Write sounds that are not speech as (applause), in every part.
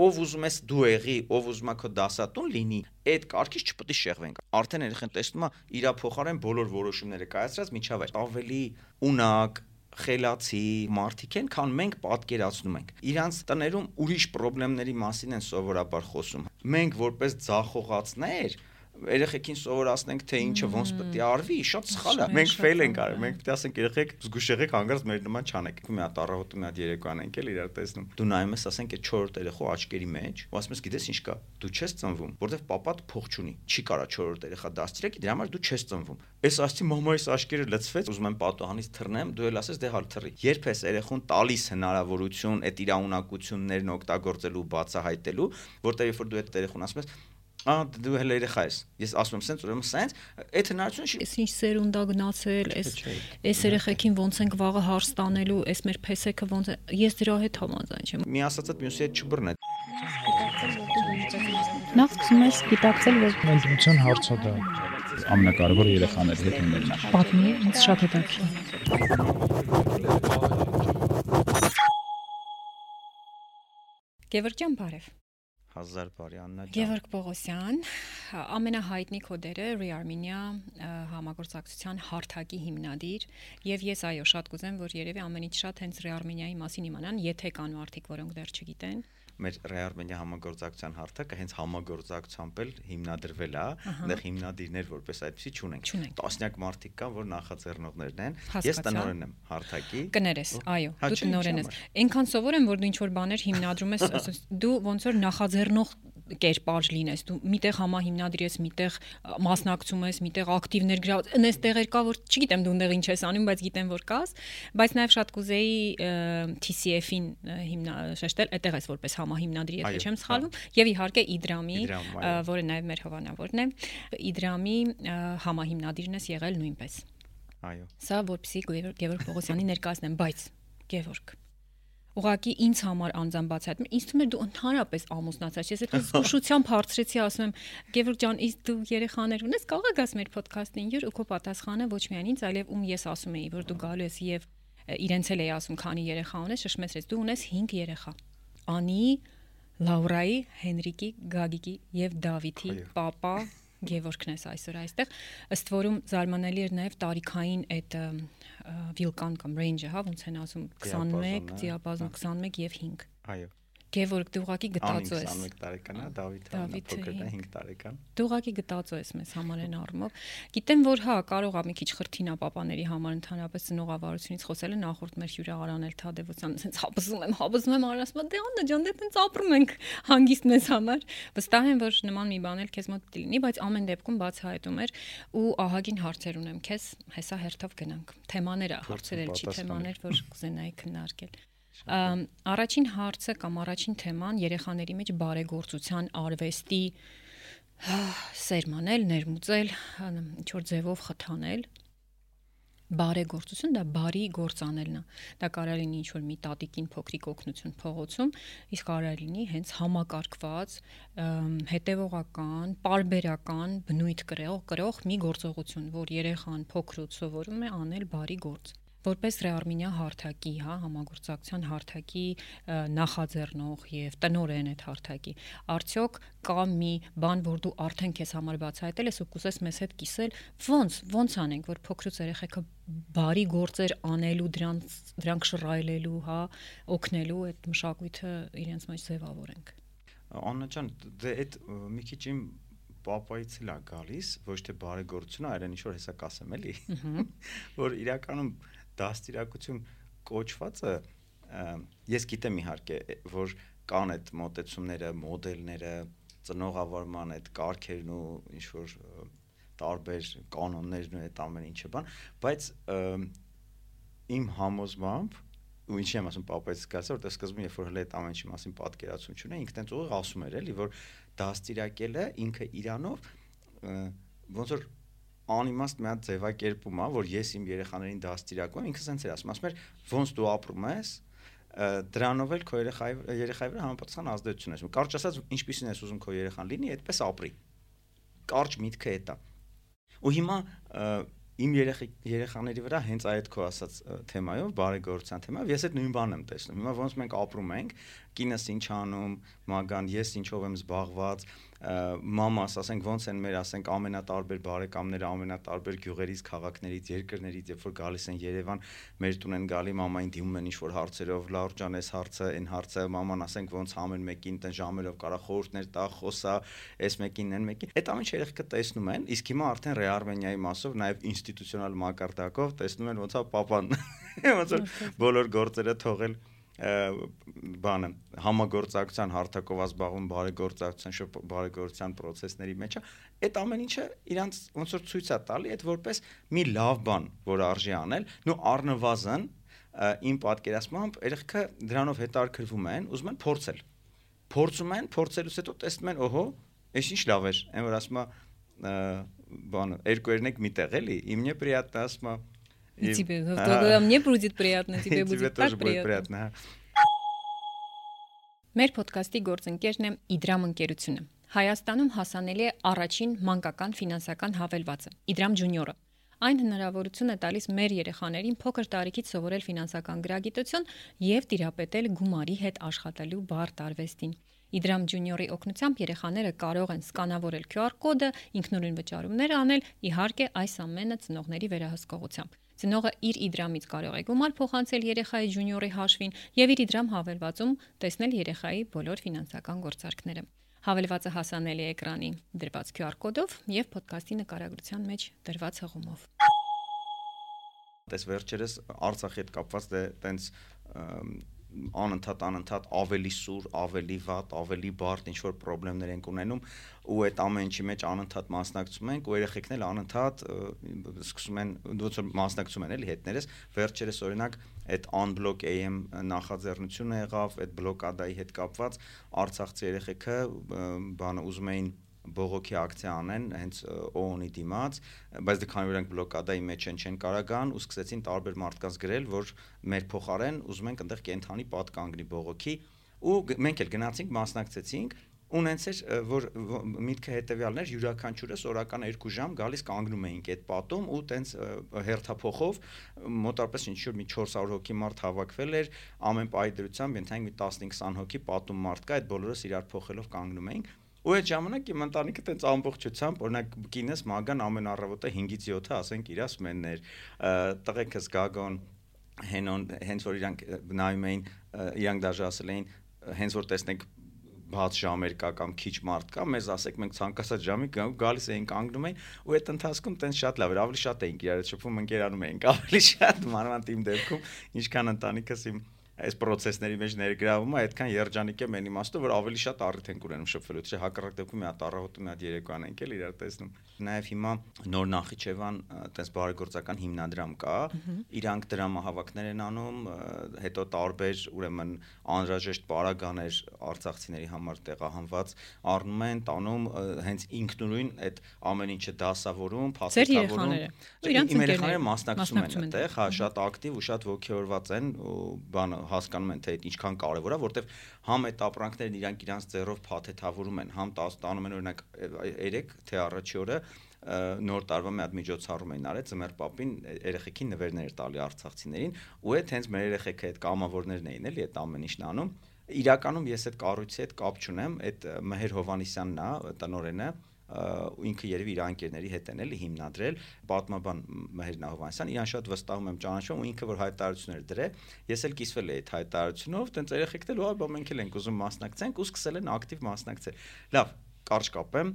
ով ուզում ես դու եղի, ով ուզում է քո դասատուն լինի, այդ կարգից չպետք է շեղվենք։ Արդեն երեխան տեսնում է իր փոխարեն բոլոր որոշումները կայացրած միջավ է ավելի ունակ, խելացի մարդիկ են, քան մենք պատկերացնում ենք։ Իրանց տներում ուրիշ խնդիրների մասին են սովորաբար խոսում։ Մենք որպես ցախողացներ երեխեքին սովորացնենք թե ինչը ոնց պետք է արվի, շատ սխալ է։ Մենք ֆեյլ ենք արել։ Մենք պետք է ասենք երեխեք զգուշ եղեք հանգարց մեր նման չանեք։ Մի հատ առավոտը մի հատ երեկոյան ենք էլ իրար տեսնում։ Դու նայում ես, ասենք այդ 4-րդ երեխու աչքերի մեջ, ու ասում ես, գիտես ինչ կա։ Դու չես ծնվում, որովհետև papat փող չունի։ Չի կարա 4-րդ երեխա դաստիարակի, դրա համար դու չես ծնվում։ Այս ասցի մամայիս աչքերը լցվեց, ուզում եմ պատոհանից թռնեմ, դու էլ ասես դե հալ թռի։ Երբ ես երեխուն տալիս հնարավորություն այդ իր ունակություններն օգտագործելու, բացահայտելու, որտեղ երբ որ դու այդ երեխուն ասում ես, Ա դու հələ երեխա ես։ Ես ասում եմ սենց, ուրեմն սենց, այդ հնարությունը չի։ Էս ինչ սերունդա գնացել, էս էս երեխեքին ոնց ենք վաղը հարց տանելու, էս մեր փեսեքը ոնց է։ Ես դրա հետ համաձայն չեմ։ Մի ասածդ մյուսի հետ չբռնե։ Նախ սկսում ես գիտակցել, որ ընդունության հարցը դա ամենակարևորը երեխաների հետ ունենալը։ Պատմի, ինձ շատ հետաքրքիր։ Գևորգյան բարև հազար բարի Աննա ջան։ Գևորգ Պողոսյան, ամենահայտնի կոդերը Rearmenia համագործակցության հարթակի հիմնադիր, եւ ես այո, շատ կուզեմ, որ երևի ամենից շատ հենց Rearmenia-ի մասին իմանան, եթե կան մարդիկ, որոնք դեռ չգիտեն մեր Ռեարմենիա համագործակցության հարթակը հենց համագործակցությամբ էլ հիմնադրվել է, այնտեղ հիմնադիրներ որպես այդպեսի չունենք։ Տասնյակ մարդիկ կան, որ նախաձեռնողներն են։ Ես տնօրեն եմ հարթակի։ Կներես, այո, դու տնօրեն ես։ Այնքան սովոր եմ, որ դու ինչ որ բաներ հիմնադրում ես, (laughs) դու ոնց որ նախաձեռնող կերպար լինես, դու միտեղ համահիմնադիր ես, միտեղ մասնակցում ես, միտեղ ակտիվ ներգրաված, այնպես տեղեր կա, որ չգիտեմ դու այնտեղ ինչ ես անում, բայց գիտեմ որ կաս, բայց նաև շատ կուզեի TCF-ին հիմնա շեշտել, այդտեղ ես որպես համահիմնադիր, եթե չեմ սխալվում, եւ իհարկե Իդրամի, որը նաև մեր հովանավորն է, Իդրամի համահիմնադիրն ես եղել նույնպես։ Այո։ Սա որպեսի Գևորգ Պողոսյանի ներկայացնեմ, բայց Գևորգ ուղղակի ինձ համար անձամբ բացահայտում ինձ թվում է դու ընդհանրապես ամուսնացած ես այդպես զգուշությամբ հարցրեցի ասում եմ Գևորգ ջան իսկ դու երեխաներ ունես կարող ես մեր ոդքասթին յուր ու քո պատասխանը ոչ միայն ինձ այլև ում ես ասում էի որ դու գալու ես եւ իրենց էլ էի ասում քանի երեխա ունես շշմեցրեց դու ունես 5 երեխա Անի Լաուրայի, Հենրիկի, Գագիկի եւ Դավիթի papa Գևորգն ես այսօր այստեղ ըստ որում զարմանալի էր նաև տարիքային այդ վիլկան կամ range-ը, հա, ոնց են ասում 21, դիապազոն 21 եւ 5։ Այո։ Գևորգ դու ուղակի գտածո ես 21 տարեկան է Դավիթը փոքրն է 5 տարեկան դու ուղակի գտածո ես մեզ համար են առումով գիտեմ որ հա կարող է մի քիչ խրթինա papaների համար ընդհանրապես ծնողավարությունից խոսելը նախորդ մեր հյուրահարան էլ Թադևոսյան ասենց հապզում եմ հապզում եմ արասում դե աննա ջան դե տենց ապրում ենք հանգիստ մեզ համար վստահ եմ որ նման մի բան էլ քեզ մոտ լինի բայց ամեն դեպքում բացահայտում էր ու ահագին հարցեր ունեմ քեզ հեսա հերթով գնանք թեմաները հարցերել չի թեմաներ որ կուզենայի քննարկել Առաջին հարցը կամ առաջին թեման երեխաների մեջ բարեգործության արվեստի սերմանել, ներմուծել, ինչ որ ձևով խթանել բարեգործություն դա բարի գործանելն է դա կարող լինի ինչ որ մի տատիկին փոքրիկ օգնություն փողոցում իսկ կարող լինի հենց համակարգված հետևողական parberakan բնույթ կրող կրող մի գործողություն որ երեխան փոքրուց սովորում է անել բարի գործ որպես Ռեարմինիա հարթակի, հա, համագործակցության հարթակի նախաձեռնող եւ տնորեն այդ հարթակի, արդյոք կա մի բան, որ դու արդեն քեզ համար բացահայտել ես ու կուզես մեզ հետ կիսել, ո՞նց, ո՞նց անենք, որ փոքրուց երեխեքը բարի գործեր անելու, դրանց դրանք շռայլելու, հա, օգնելու այդ մշակույթը իրենց մեջ ձևավորենք։ Աննա ջան, դե այդ մի քիչ իմ պապայից էլ է գալիս, ոչ թե բարեգործությունը, այլ ինչ որ հեսա կասեմ էլի։ (laughs) Որ իրականում դաստիարակություն կոչվածը ես գիտեմ իհարկե որ կան այդ մոտեցումները, մոդելները, ծնողավարման այդ կարգերն ու ինչ որ տարբեր կանոններն ու այդ ամեն ինչը բան, բայց իմ համոզմամբ ու ինչի եմ ասում պապայից սկսած որտեղ սկզբում երբ որ հենց այդ ամեն ինչի մասին պատկերացում չունե ինքն տենց ուղիղ ասում էր էլի որ դաստիարակելը ինքը իրանով ոնց որ անիմաստ մի հատ ձևակերպում է, որ ես իմ երեխաներին դաստիարակում եմ, ինքը սենց էր ասում, ասում էր, ոնց դու ապրում ես, դրանով էլ քո երեխայի երեխայի վրա համապատասխան ազդեցություն ես։ Կարճ ասած, ինչպեսին ես ուզում քո երեխան լինի, այդպես ապրի։ Կարճ միտքը է դա։ Ու հիմա իմ երեխի երեխաների վրա հենց այդ քո ասած թեմայով բարեգործության թեմայով ես այդ նույն բանն եմ տեսնում հիմա ոնց մենք ապրում ենք կինս ինչ անում մագան ես ինչով եմ զբաղված մամաս, ասենք ոնց են մեր, ասենք ամենատարբեր բարեկամները ամենատարբեր գյուղերից, քաղաքներից, երկրներից, երբ որ գալիս են Երևան, մեր տուն են գալի, մամային դիմում են ինչ-որ հարցերով, լավ ջան, այս հարցը, այն հարցը, մաման ասենք ոնց ամեն մեկին տեն ժամերով կարա խորհուրդներ տա, խոսա, այս մեկին, այն մեկին։ Այդ ամեն ինչը երեխքը տեսնում են, իսկ հիմա արդեն Ռեարմենիայի մասով նաև ինստիտուցիոնալ մակարդակով տեսնում են ոնց է papan (laughs) ոնց որ բոլոր գործերը թողել բանը համագործակցության հարթակով զբաղվում բարեգործակցության բարեգործության process-ների մեջ է այդ ամեն ինչը իրանց ոնց որ ցույց է տալի այդ որպես մի լավ բան որ արժի անել նո առնվազն իմ պատկերացմամբ երեքը դրանով հետարկվում են ուզում են փորձել փորձում են փորձելուց հետո տեսնում են օհո այս ինչ լավ էր այն որ ասում է բանը երկու երնեք միտեղ էլի իմնե պրիատն ասում է И тебе, тогда (laughs) мне будет приятно, (laughs) тебе будет так приятно. Մեր ոդկասթի գործընկերն է Իդրամ ընկերությունը։ Հայաստանում հասանելի է առաջին մանկական ֆինանսական հավելվածը՝ Իդրամ Ջունիորը։ Այն հնարավորություն է տալիս մեր երեխաներին փոքր տարիքից սովորել ֆինանսական գրագիտություն եւ տիրապետել գումարի հետ աշխատելու բարդ արվեստին։ Իդրամ Ջունիորի օգնությամբ երեխաները կարող են սկանավորել QR կոդը, ինքնուրույն վճարումներ անել, իհարկե այս ամենը ծնողների վերահսկողությամբ։ Ծնողը իր իդրամից կարող է գումար փոխանցել երեխայի ջունիորի հաշվին եւ իր իդրամ հավելվածում տեսնել երեխայի բոլոր ֆինանսական գործարքները։ Հավելվածը հասանելի է էկրանի դրված QR կոդով եւ ոդկասթի նկարագրության մեջ դրված հղումով։ Դες վերջերս Արցախի հետ կապված դե տենց անընդհատ անընդհատ ավելի սուր, ավելի վատ, ավելի բարդ ինչ որ խնդիրներ ենք ունենում ու այդ ամեն ինչի մեջ անընդհատ մասնակցում ենք ու երեխեքն էլ անընդհատ սկսում են ոնց որ մասնակցում են էլի հետներս վերջերս օրինակ այդ unblock am նախաձեռնությունը եղավ այդ բլոկադայի հետ կապված արցախցի երեխեքը բանը ուզում էին բողոքի ակցիա անեն հենց ՕՕՆ-ի դիմաց, բայց դե քանի որ նրանք բլոկադայի մեջ են չեն կարագան ու սկսեցին տարբեր մարդկանց գրել, որ մեր փոխարեն ուզում ենք այնտեղ կենթանի պատ կանգնի բողոքի ու մենք էլ գնացինք, մասնակցեցինք ունենց էր որ միտքը հետեւյալներ յուրաքանչյուրս օրական 2 ժամ գալիս կանգնում էինք այդ պատում ու տենց հերթափոխով մոտարպես ինչ որ մի 400 հոգի մարդ հավաքվել էր ամեն պայի դրությամբ ենթանք մի 15-20 հոգի պատում մարդ կա այդ բոլորս իրար փոխելով կանգնում էինք Ու այդ ժամանակ իմ ընտանիքը տենց ամբողջությամբ, օրինակ կինս մագան ամեն առավոտը 5-ից 7-ը ասենք իրաս մեններ, տղեկս գագոն հենոն հենց որ իրանք նայում էին, իրանք դաժե ասել էին, հենց որ տեսնենք բաց ժամեր կա կամ քիչ մարդ կա, մեզ ասեք մենք ցանկացած ժամի գալիս էինք կանգնում էին ու այդ ընթացքում տենց շատ լավ էր, ավելի շատ էինք իրար շփվում, ընկերանում էինք (laughs) ավելի շատ մանավանդ իմ դեպքում, ինչքան ընտանիքս իմ այս process-ների մեջ ներգրավում է, այդքան երջանիկ է մեն իմաստով, որ ավելի շատ առիթ են ունենում շփվելու, չէ՞ հակառակ դեպքում մի հատ առավոտը մի հատ երեկոյան ենք էլ իրար տեսնում։ Նաև հիմա նոր Նախիջևան այդպես բարեգործական հիմնադրամ կա, իրանք դրամահավաքներ են անում, հետո տարբեր ուրեմն անհրաժեշտ պարագաներ արցախցիների համար տեղահանված առնում են, տանում հենց ինքնուրույն այդ ամեն ինչը դասավորում, փաստաթավորում։ Իմ երեխաները մասնակցում են այդտեղ, հա, շատ ակտիվ ու շատ ողջորված են ու բանը հասկանում են թե այդ ինչքան կարևոր է, որտեվ համ այդ ապրանքներն իրանք իրանց ձեռով փաթեթավորում են, համ տանում են օրինակ 3 թե առաջի օրը նոր տարվա մի հատ միջոցառում էին արել ծմեր պապին երեխեքին նվերներ տալի արցախցիներին ու այդ հենց մեր երեխեքը այդ կամավորներն էին էլի այդ ամեն ինչն անում իրականում ես այդ կառույցի հետ կապ չունեմ այդ Մհեր Հովանիսյանն է տնորենը ինքը երևի իր անկերների հետ են էլի հիմնադրել պատմաբան Մհեր Նահովանյան իրան շատ վստահում եմ ճանաչում ու ինքը որ հայտարարություններ դրե ես էլ կիսվել էի այդ հայտարարությունով տենց երեխեքն էլ ու մենք էլ ենք ուզում մասնակցենք ու սկսել են ակտիվ մասնակցել լավ կարճ կապեմ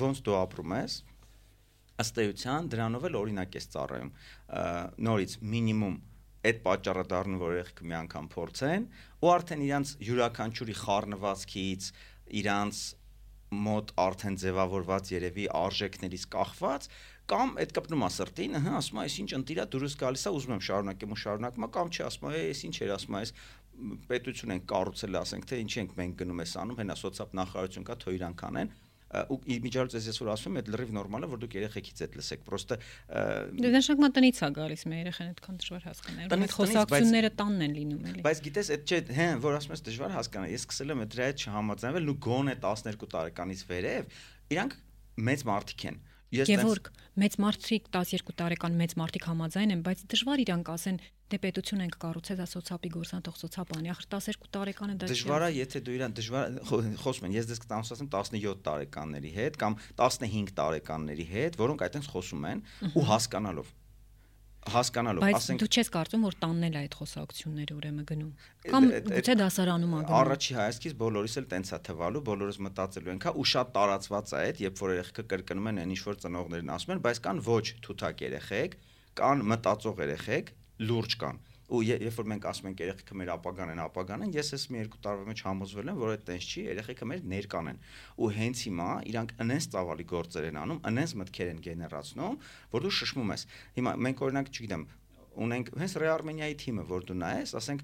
ոնց դու ապրում ես ըստ էության դրանով էլ օրինակ ես ծառայում նորից մինիմում այդ պատճառը դառնում որ երեխեքը մի անգամ փորձեն ու արդեն իրանց յուրաքանչյուրի խառնվածքից իրանց մոտ արդեն ձևավորված երևի արժեքներից կախված կամ այդ կպնում է սրտին, հա, ասում է, այսինչ ընտիրա դուրս գալիս է, ուզում եմ շարունակեմ ու շարունակում, կամ չի ասում է, այս ինչ էր ասում է, այս պետություն են կառուցել, ասենք թե ինչ ենք մենք գնում ես անում, հենա սոցիալ նախարարություն կա, թող իրանք անեն, ու իմիջիայլոց ես որ ասում եմ, այդ լրիվ նորմալ է, որ դուք երեխեքից այդ լսեք, պրոստը Դե նշանակում տնից է գալիս մեր երեխան այդքան դժվար հասկանալ։ Այդ խոսակցությունները տանն են լինում էլի։ Բայց գիտես, այդ չէ, հա, որ ասում ես դժվար հասկանալ։ Ես սկսել եմ դրա հետ չհամաձայնվել ու գոնե 12 տարեկանից վերև, իրանք մեծ մարդիկ են Ես Գևորգ, մեծ մարդիկ 12 տարեկան մեծ մարդիկ համաձայն են, բայց դժվար իրանք ասեն դե պետություն ենք կառուցել, դա սոցիալի գործան թող սոցիալանի, ախր 12 տարեկան է դա։ Դժվար է, եթե դու իրան դժվար խոսում են, ես դες կտանցում 17 տարեկանների հետ կամ 15 տարեկանների հետ, որոնք այդտենց խոսում են ու հասկանալով հասկանալով, բայց ասենք դու չես կարծում որ տաննել է այդ խոսակցությունները ուրեմն գնում կամ գուցե դասարանում ա գնում առաջի հայացքից բոլորիս էլ տենց է թվալու բոլորս մտածելու ենք հա ու շատ տարածված է այդ երբ որ երեխեքը կրկնում են այն ինչ որ ծնողներն ասում են բայց կան ոչ թութակ երեխեք կան մտածող երեխեք լուրջ կան ու երբ որ մենք ասում ենք երեխեքը մեր ապագան են, ապագան են, ես ես մի երկու տարվա մեջ համոզվել եմ, որ այդ տենց չի, երեխեքը մեր ներկան են։ Ու հենց հիմա իրանք անենց ծավալի գործեր են անում, անենց մտքեր են գեներացնում, որ դու շշմում ես։ Հիմա մենք օրինակ, չգիտեմ, ունենք հենց Ռե Արմենիայի թիմը, որ դու նայես, ասենք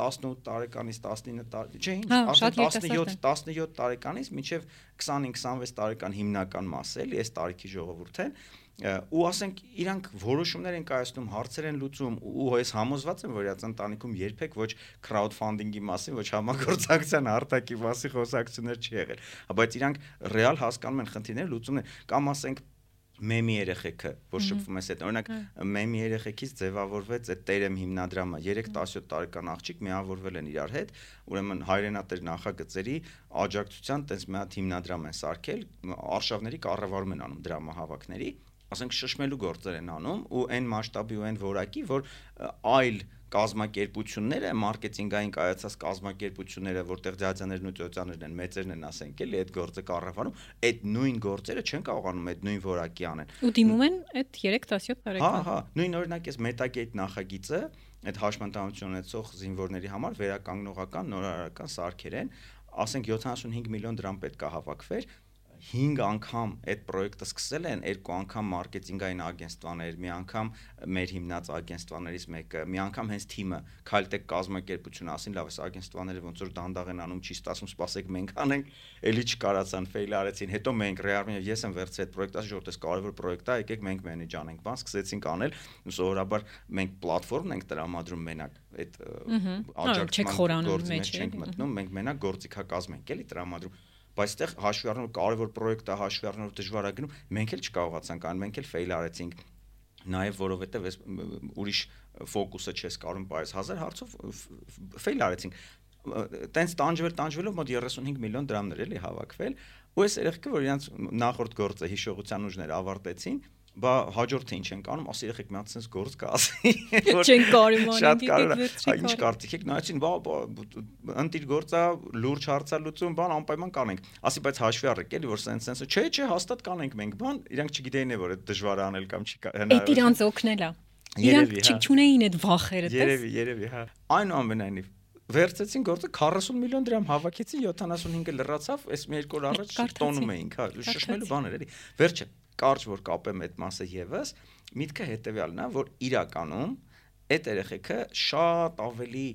18 տարեկանից 19 տարի, չէ, ինչ, ասենք 17 17 տարեկանից մինչև 25-26 տարեկան հիմնական մասը էլի, այս տարիքի ժողովուրդ են, ու ասենք իրանք որոշումներ են կայացնում, հարցեր են լուծում ու ես համոզված եմ, որ իրաց ընտանիքում երբեք ոչ crowdfunding-ի մասին, ոչ համագործակցության արտակի մասի խոսակցություններ չի եղել, բայց իրանք ռեալ հասկանում են խնդիրները, լուծումներ կամ ասենք մեմի երեխեքը, որ շփվում ես այդ օրինակ մեմի երեխեքից ձևավորվեց այդ տերեմ հիմնադրամը 3-17 տարեկան աղջիկ միավորվել են իրար հետ, ուրեմն հայրենատեր նախագծերի աջակցության տես մի հատ հիմնադրամ են սարքել, արշավների կառավարում են անում դրամահավաքների ասենք շշմելու գործեր են անում ու այն մասշտաբի ու այն որակի, որ այլ կազմակերպությունները, մարքեթինգային կայացած կազմակերպությունները, որտեղ դիացաներն ու ծոցաներն են, մեծերն են, ասենք էլի, այդ գործը կառավարում, այդ նույն գործերը չեն կարողանում այդ նույն որակի անել։ Ու դիմում են այդ 3-17 տարեկան։ Հա, հա, նույն օրինակ էս Metagate նախագիծը այդ հաշմանդամություն ունեցող զինվորների համար վերականգնողական նորարարական սարքեր են, ասենք 75 միլիոն դրամ պետք է հավաքվեր, 5 անգամ այդ պրոյեկտը սկսել են, երկու անգամ մարքեթինգային ագենստվաներ, մի անգամ մեր հիմնած ագենստվաներից մեկը, մի անգամ հենց թիմը Քալտեկ կազմակերպությունը ասին, լավ, այս ագենստվաները ոնց որ դանդաղ են անում, չի ստացվում, սպասեք մենք անենք, էլի չկարացան, ֆեյլ արեցին։ Հետո մենք ռեարմիա ես եմ վերցրել այդ պրոյեկտը, ասի այս կարևոր պրոյեկտ է, եկեք մենք մենեջ անենք, բան սկսեցինք անել, սովորաբար մենք պլատֆորմն ենք տրամադրում մենակ այդ աջակցման գործի մեջ չենք մտնում, մենք մենակ գործիքակազմ ենք էլի տրամադրում բայց այդտեղ հաշվի առնելով կարևոր պրոյեկտ է, հաշվի առնելով դժվարագնում, մենք էլ չկարողացանք ան, մենք էլ ֆեյլ արեցինք նաև որովհետև այս ուրիշ ֆոկուսը չես կարող բայս 1000 հարցով ֆեյլ արեցինք տենց տանջվել տանջվելով մոտ 35 միլիոն դրամներ էլի հավաքվել ու այս երեխքը որ իրանց նախորդ գործը հիշողության ուժներ ավարտեցին բա հաջորդը ինչ են կանում, ասի երեխեք մի հատ sense գործ կա ասի, (laughs) որ չեն կարում անել, շատ կարևոր է, ինչ կարծիք եք նայեցին, բա ընտիր գործա, լուրջ հարցա լուծում, բան անպայման կանենք։ Ասի բայց հաշվի առեք էլի որ sense sense չէ, չէ, հաստատ կանենք մենք, բան, իրանք չգիտեին է որ այդ դժվար անել կամ չի հնարավոր։ Այդ իրանց օգնել է։ Իրանք հա։ չունեին այդ վախերը, տես։ Երևի, երևի, հա։ Այնուամենայնիվ վերցեցին գործը 40 միլիոն դրամ հավաքեցին 75-ը լրացավ, այս մի երկու օր առաջ տոնում էինք, հա, շշմելու բաներ էլի։ Վերջը կարճ որ կապեմ այդ մասը եւս, միտքը հետեւյալն է, որ իրականում այդ երեխեքը շատ ավելի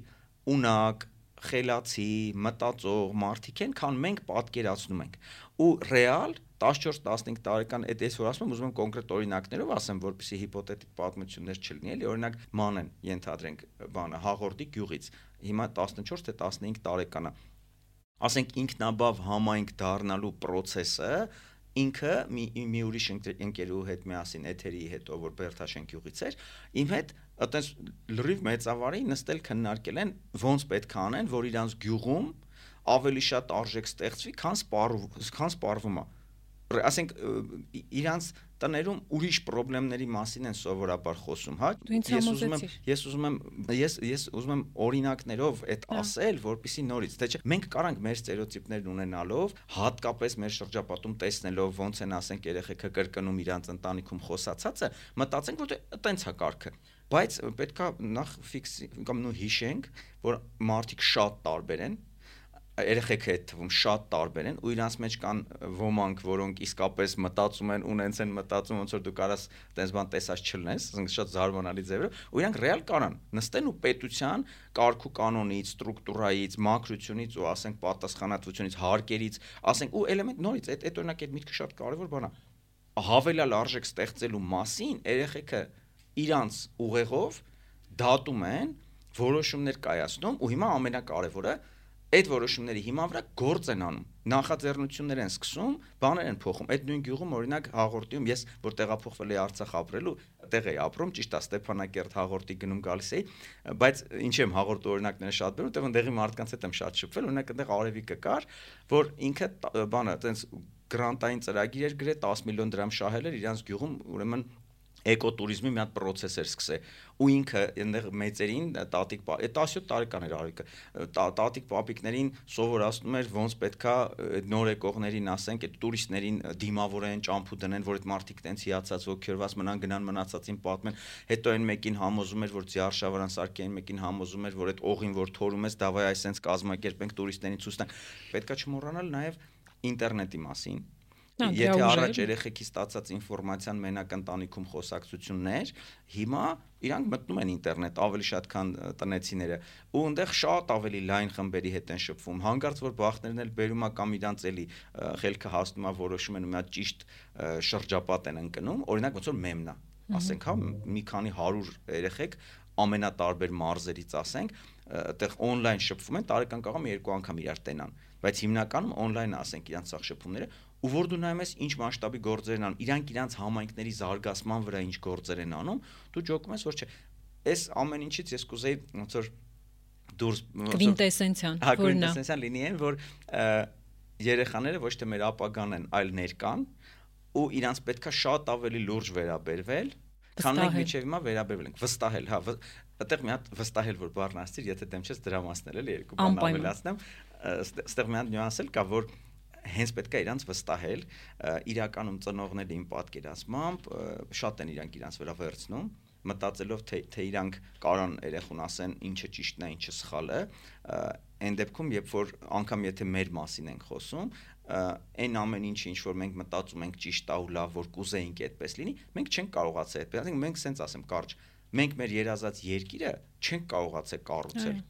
ունակ խելացի, մտածող մարդիկ են, քան մենք պատկերացնում ենք։ Ու ռեալ 14-15 տարեկան այդ ես որ ասում եմ, ուզում եմ կոնկրետ օրինակներով ասեմ, որպեսզի հիպոթետիկ պատմություններ չլինի, էլի օրինակ մանեն ենթադրենք բանը հաղորդի գյուղից։ Հիմա 14 թե 15 տարեկան է։ Ասենք ինքնաբավ համայնք դառնալու process-ը ինքը մի մի ուրիշ ընկերու հետ միասին էթերի հետո որ Բերթաշեն գյուղից էր իմ հետ այտենց լրիվ մեծավարի նստել քննարկել են ոնց պետք է անեն որ իրանց գյուղում ավելի շատ արժեք ստեղծվի քան սպառվում քան սպառվում է ասենք իրանց տներում ուրիշ խնդիրների մասին են սովորաբար խոսում, հա։ Ես ուզում եմ, ես ուզում եմ, ես ես ուզում եմ օրինակներով այդ հա։ ասել, որpիսի նորից, թե չէ, մենք կարանք մեր ստերեոտիպներն ունենալով, հատկապես մեր շրջապատում տեսնելով ոնց են ասենք երեխեքը կրկնում իրանց ընտանիքում խոսացածը, մտածենք, որ տենց է կարգը բայց պետքա նախ ֆիքս կամ նո հիշենք, որ մարդիկ շատ տարբեր են, երեխեքը այդ թվում շատ տարբեր են ու իրանց մեջ կան ոմանք, որոնք իսկապես մտածում են, ունենց են մտածում, ոնց որ դու կարաս տես բան տեսած չլնես, ասենք շատ զարմանալի ձևերով, ու իրանք ռեալ կարան նստեն ու պետության կարգու կանոնից, ստրուկտուրայից, մակրությունից ու ասենք պատասխանատվությունից, հարկերից, ասենք ու էլեմենտ նորից այդ այդ օրինակ այդ միտքը շատ կարևոր բան է։ Հավելյալ արժեք ստեղծելու մասին երեխեքը իրանց ուղեղով դատում են որոշումներ կայացնում ու հիմա ամենակարևորը այդ որոշումների հիման վրա գործ են անում նախաձեռնություններ են սկսում բաներ են փոխում այդ նույն գյուղում օրինակ հաղորդիում ես որ տեղափոխվել էի Արցախ ապրելու տեղ էի ապրում ճիշտ է Ստեփանակերտ հաղորդի գնում գալիս էի բայց ինչ եմ հաղորդու օրինակները շատ բերում տեղ ընդեղի մարդկանց հետ եմ շատ շփվել օրինակ այնտեղ արևիկը կար որ ինքը բանը այտենց գրանտային ծրագիր էր գրել 10 միլիոն դրամ շահել էր իրանց գյուղում ուրեմն էկոտուրիզմի մի հատ process էր սկսել ու ինքը այնտեղ մեծերին տատիկ 17 տարեկան էր արիկը տատիկ պապիկներին սովորացնում էր ոնց պետքա նոր եկողներին ասենք այդ տուրիստներին դիմավորեն ճամփու դնեն որ այդ մարդիկ տենց հիացած ոգերված մնան գնան մնացածին պատմեն հետո այն մեկին համոզում էր որ ձիարշավարան սարքեն մեկին համոզում էր որ այդ օղին որ թորում ես դավայ այսենց կազմակերպենք տուրիստներին ցույց տանք պետքա չմոռանալ նաև ինտերնետի մասին Եթե առաջ երեխեքի ստացած ինֆորմացիան մենակ ընտանիքում խոսակցություններ, հիմա իրանք մտնում են ինտերնետ ավելի շատ քան տնեցիները ու այնտեղ շատ ավելի լայն խմբերի հետ են շփվում հանգարց որ բախներն էլ բերումա կամ իրանց էլի խելքը հասնում է որոշում են մի հատ ճիշտ շրջապատ են ընկնում օրինակ ոնց որ մեմնա ասենք հա մի քանի 100 երեխեք ամենատարբեր մարզերից ասենք այդտեղ on-line շփվում են տարեկան կարող է երկու անգամ իրար տենան բայց հիմնականում on-line ասենք իրանց սաղ շփումները ու որ դու նայում ես ինչ մասշտաբի գործեր են անում, իրանք իրանք համայնքների զարգացման վրա ինչ գործեր են անում, դու ջոկում ես, որ չէ։ Այս ամեն ինչից ես կուզեի ոնց որ դուրս կվինտեսենցիան, հա, որն է։ Կվինտեսենցիան լինի են, որ երեխաները ոչ թե մեր ապագան են, այլ ներկան ու իրանք պետքա շատ ավելի լուրջ վերաբերվել, քան մենք միջև հիմա վերաբերվել ենք վստահել, հա, այդտեղ մի հատ վստահել որ բառն ասցիր, եթե դեմ չես դրամասնել էլի երկու բան ավելացնեմ, այստեղ մի հատ նյուանս էլ կա, որ հենց պետք է իրանց վստահել իրականում ծնողների իմ պատկերացմամբ շատ են իրանք իրանց վրա վերցնում մտածելով թե թե իրանք կարան երախուն ասեն ինչը ճիշտն է, ինչը սխալ է, այն դեպքում, երբ որ անգամ եթե մեր մասին ենք խոսում, այն ամեն ինչը ինչ որ մենք մտածում ենք ճիշտ է ու լավ, որ կուզեինք այդպես լինի, մենք չենք կարողացել այդպես, ասենք մենք սենց ասեմ կարճ, մենք մեր երազած երկիրը չենք կարողացել կառուցել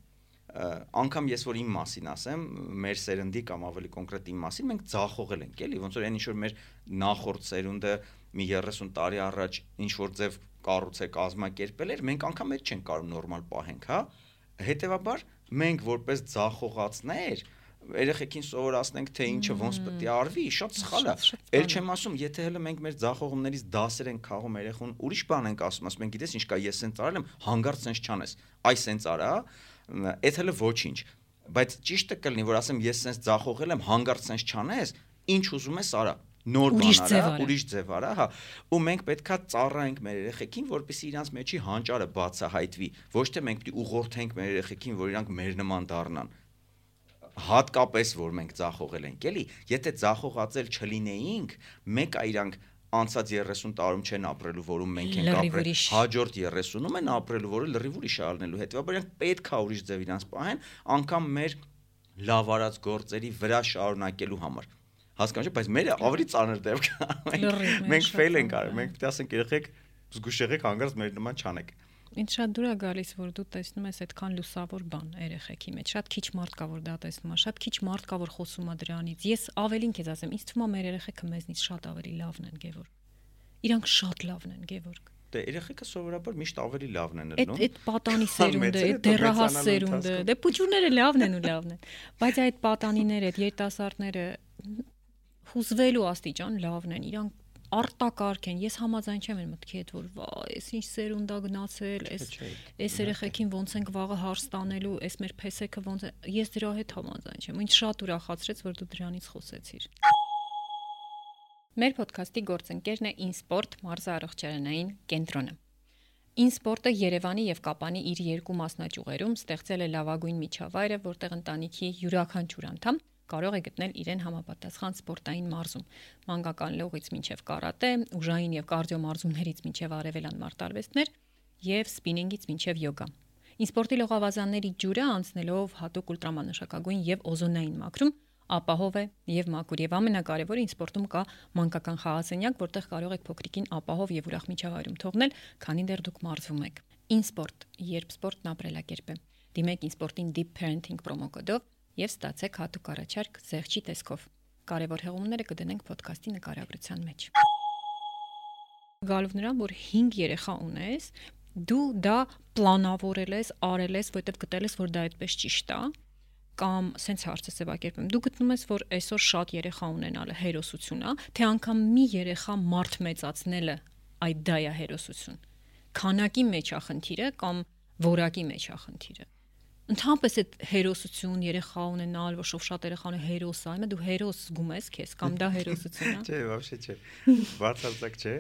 անգամ ես որ իմ մասին ասեմ, մեր սերնդի կամ ավելի կոնկրետ իմ մասին մենք ձախողել ենք, էլի, ոնց որ այն ինչ որ մեր նախորդ սերունդը մի 30 տարի առաջ ինչ որ ձև կառուցե կազմակերպել էր, մենք անգամ այդ չենք կարող նորմալ պահենք, հա։ Հետևաբար մենք որպես ձախողածներ երեխեքին սովորացնենք թե ինչը ոնց պետք է արվի, շատ սխալ է։ Էլ չեմ ասում, եթե հələ մենք մեր ձախողումներից դասեր ենք քաղում երեխուն, ուրիշ բան ենք ասում, ասում ենք, գիտես ինչ կա, ես սենց արել եմ, հանգարց սենց չանես։ Այ սենց արա, այդ հələ ոչինչ բայց ճիշտը կլինի որ ասեմ ես sense ձախողել եմ հանգարց sense չանես ինչ ուզում ես արա նոր բան արա ուրիշ ձև արա հա ու մենք պետքա ծառայենք մեր երեխեքին որպեսզի իրանց մեջի հանճարը բացահայտվի ոչ թե մենք պիտի ուղղորդենք մեր երեխեքին որ իրանք մեր նման դառնան հատկապես որ մենք ձախողել ենք էլի եթե ձախողածել չլինեինք մեկ է իրանք անցած 30 տարում չեն ապրելու, որում մենք ենք ապրել։ Հաջորդ 30-ում են ապրելու, որը լրիվ ուրիշ է ալնելու։ Հետևաբար իրենք պետք է ուրիշ ձև իրանց պահեն, անգամ մեր լավ արած գործերի վրա շարունակելու համար հասկանու չէ, բայց մերը ավելի ծանր դեպք է։ Մենք ֆեյլ ենք արել։ Մենք է ասենք երեխեք զգուշ եղեք հանգարց մեր նման չանեք ինձ շատ դուր է գալիս որ դու տեսնում ես այդքան լուսավոր բան երեխեքի մեջ շատ քիչ մարդ կա որ դա տեսնում է շատ քիչ մարդ կա որ խոսում է դրանից ես ավելին քեզ ասեմ ինձ թվում է մեր երեխեքը մեզնից շատ ավելի լավն են գևոր իրանք շատ լավն են գևորգ Դե երեխեքը սովորաբար միշտ ավելի լավն են ելնում։ Այդ այդ պատանի սերունդը, այդ դեռահաս սերունդը, դե պուճուրները լավն են ու լավն են։ Բայց այդ պատանիները, այդ երիտասարդները հուզվելու աստիճան լավն են։ Իրանք արտակարգ են։ Ես համաձայն չեմ այն մտքի հետ, որ այս ինչ սերունդա գնացել, այս այս երեխեքին ոնց ենք վաղը հարց տանելու, այս մեր փեսեքը ոնց է։ Ես դրա հետ համաձայն չեմ։ Ինչ շատ ուրախացրեց, որ դու դրանից խոսեցիր։ Մեր ոդքասթի գործընկերն է InSport մարզա առողջարանային կենտրոնը։ InSport-ը Երևանի եւ Կապանի իր երկու մասնաճյուղերում ստեղծել է լավագույն միջավայրը, որտեղ ընտանիքի յուրաքանչյուր անդամ կարող է գտնել իրեն համապատասխան սպորտային մարզում։ Մանկական լողից մինչև կարատե, ուժային եւ կարդիո մարզումներից մինչև արևելան մարտարվեստներ եւ սպինինգից մինչև յոգա։ Ինսպորտի լողավազանների ջուրը անցնելով հատուկ ուլտրամանուշակագույն եւ օզոնային մակրում ապահով է եւ մաքուր եւ ամենակարևորը ինսպորտում կա մանկական խաղասենյակ, որտեղ կարող եք փոքրիկին ապահով եւ ուրախ միջավայրում թողնել, քանի դեռ դուք մարզվում եք։ Ինսպորտ, երբ սպորտն ապրելակերպ է։ Դիմեք ինսպորտին Deep Parenting պրոմոկոդով եւ ստացեք հատուկ առաջարկ զեղչի տեսքով։ Կարևոր հեղումները կդնենք ոդքասթի նկարագրության մեջ։ Գալով նրան, որ 5 երեխա ունես, դու դա պլանավորել ես, արել ես, որովհետեւ գտել ես, որ դա այդպես ճիշտ է, կամ սենց հարցը ձևակերպեմ։ Դու գտնում ես, որ այսօր շատ երեխա ունենալը հերոսություն է, թե անգամ մի երեխա մարդ մեծացնելը այդ դա է հերոսություն։ Քանակի մեջ է խնդիրը կամ որակի մեջ է խնդիրը ընդհանրապես այդ հերոսություն երեխա ունենալ, որ շով շատ երեխա ունի հերոս, այմը դու հերոս զգում ես քեզ կամ դա հերոսություն է։ (laughs) Չէ, вообще չէ։ Բարձրացակ չէ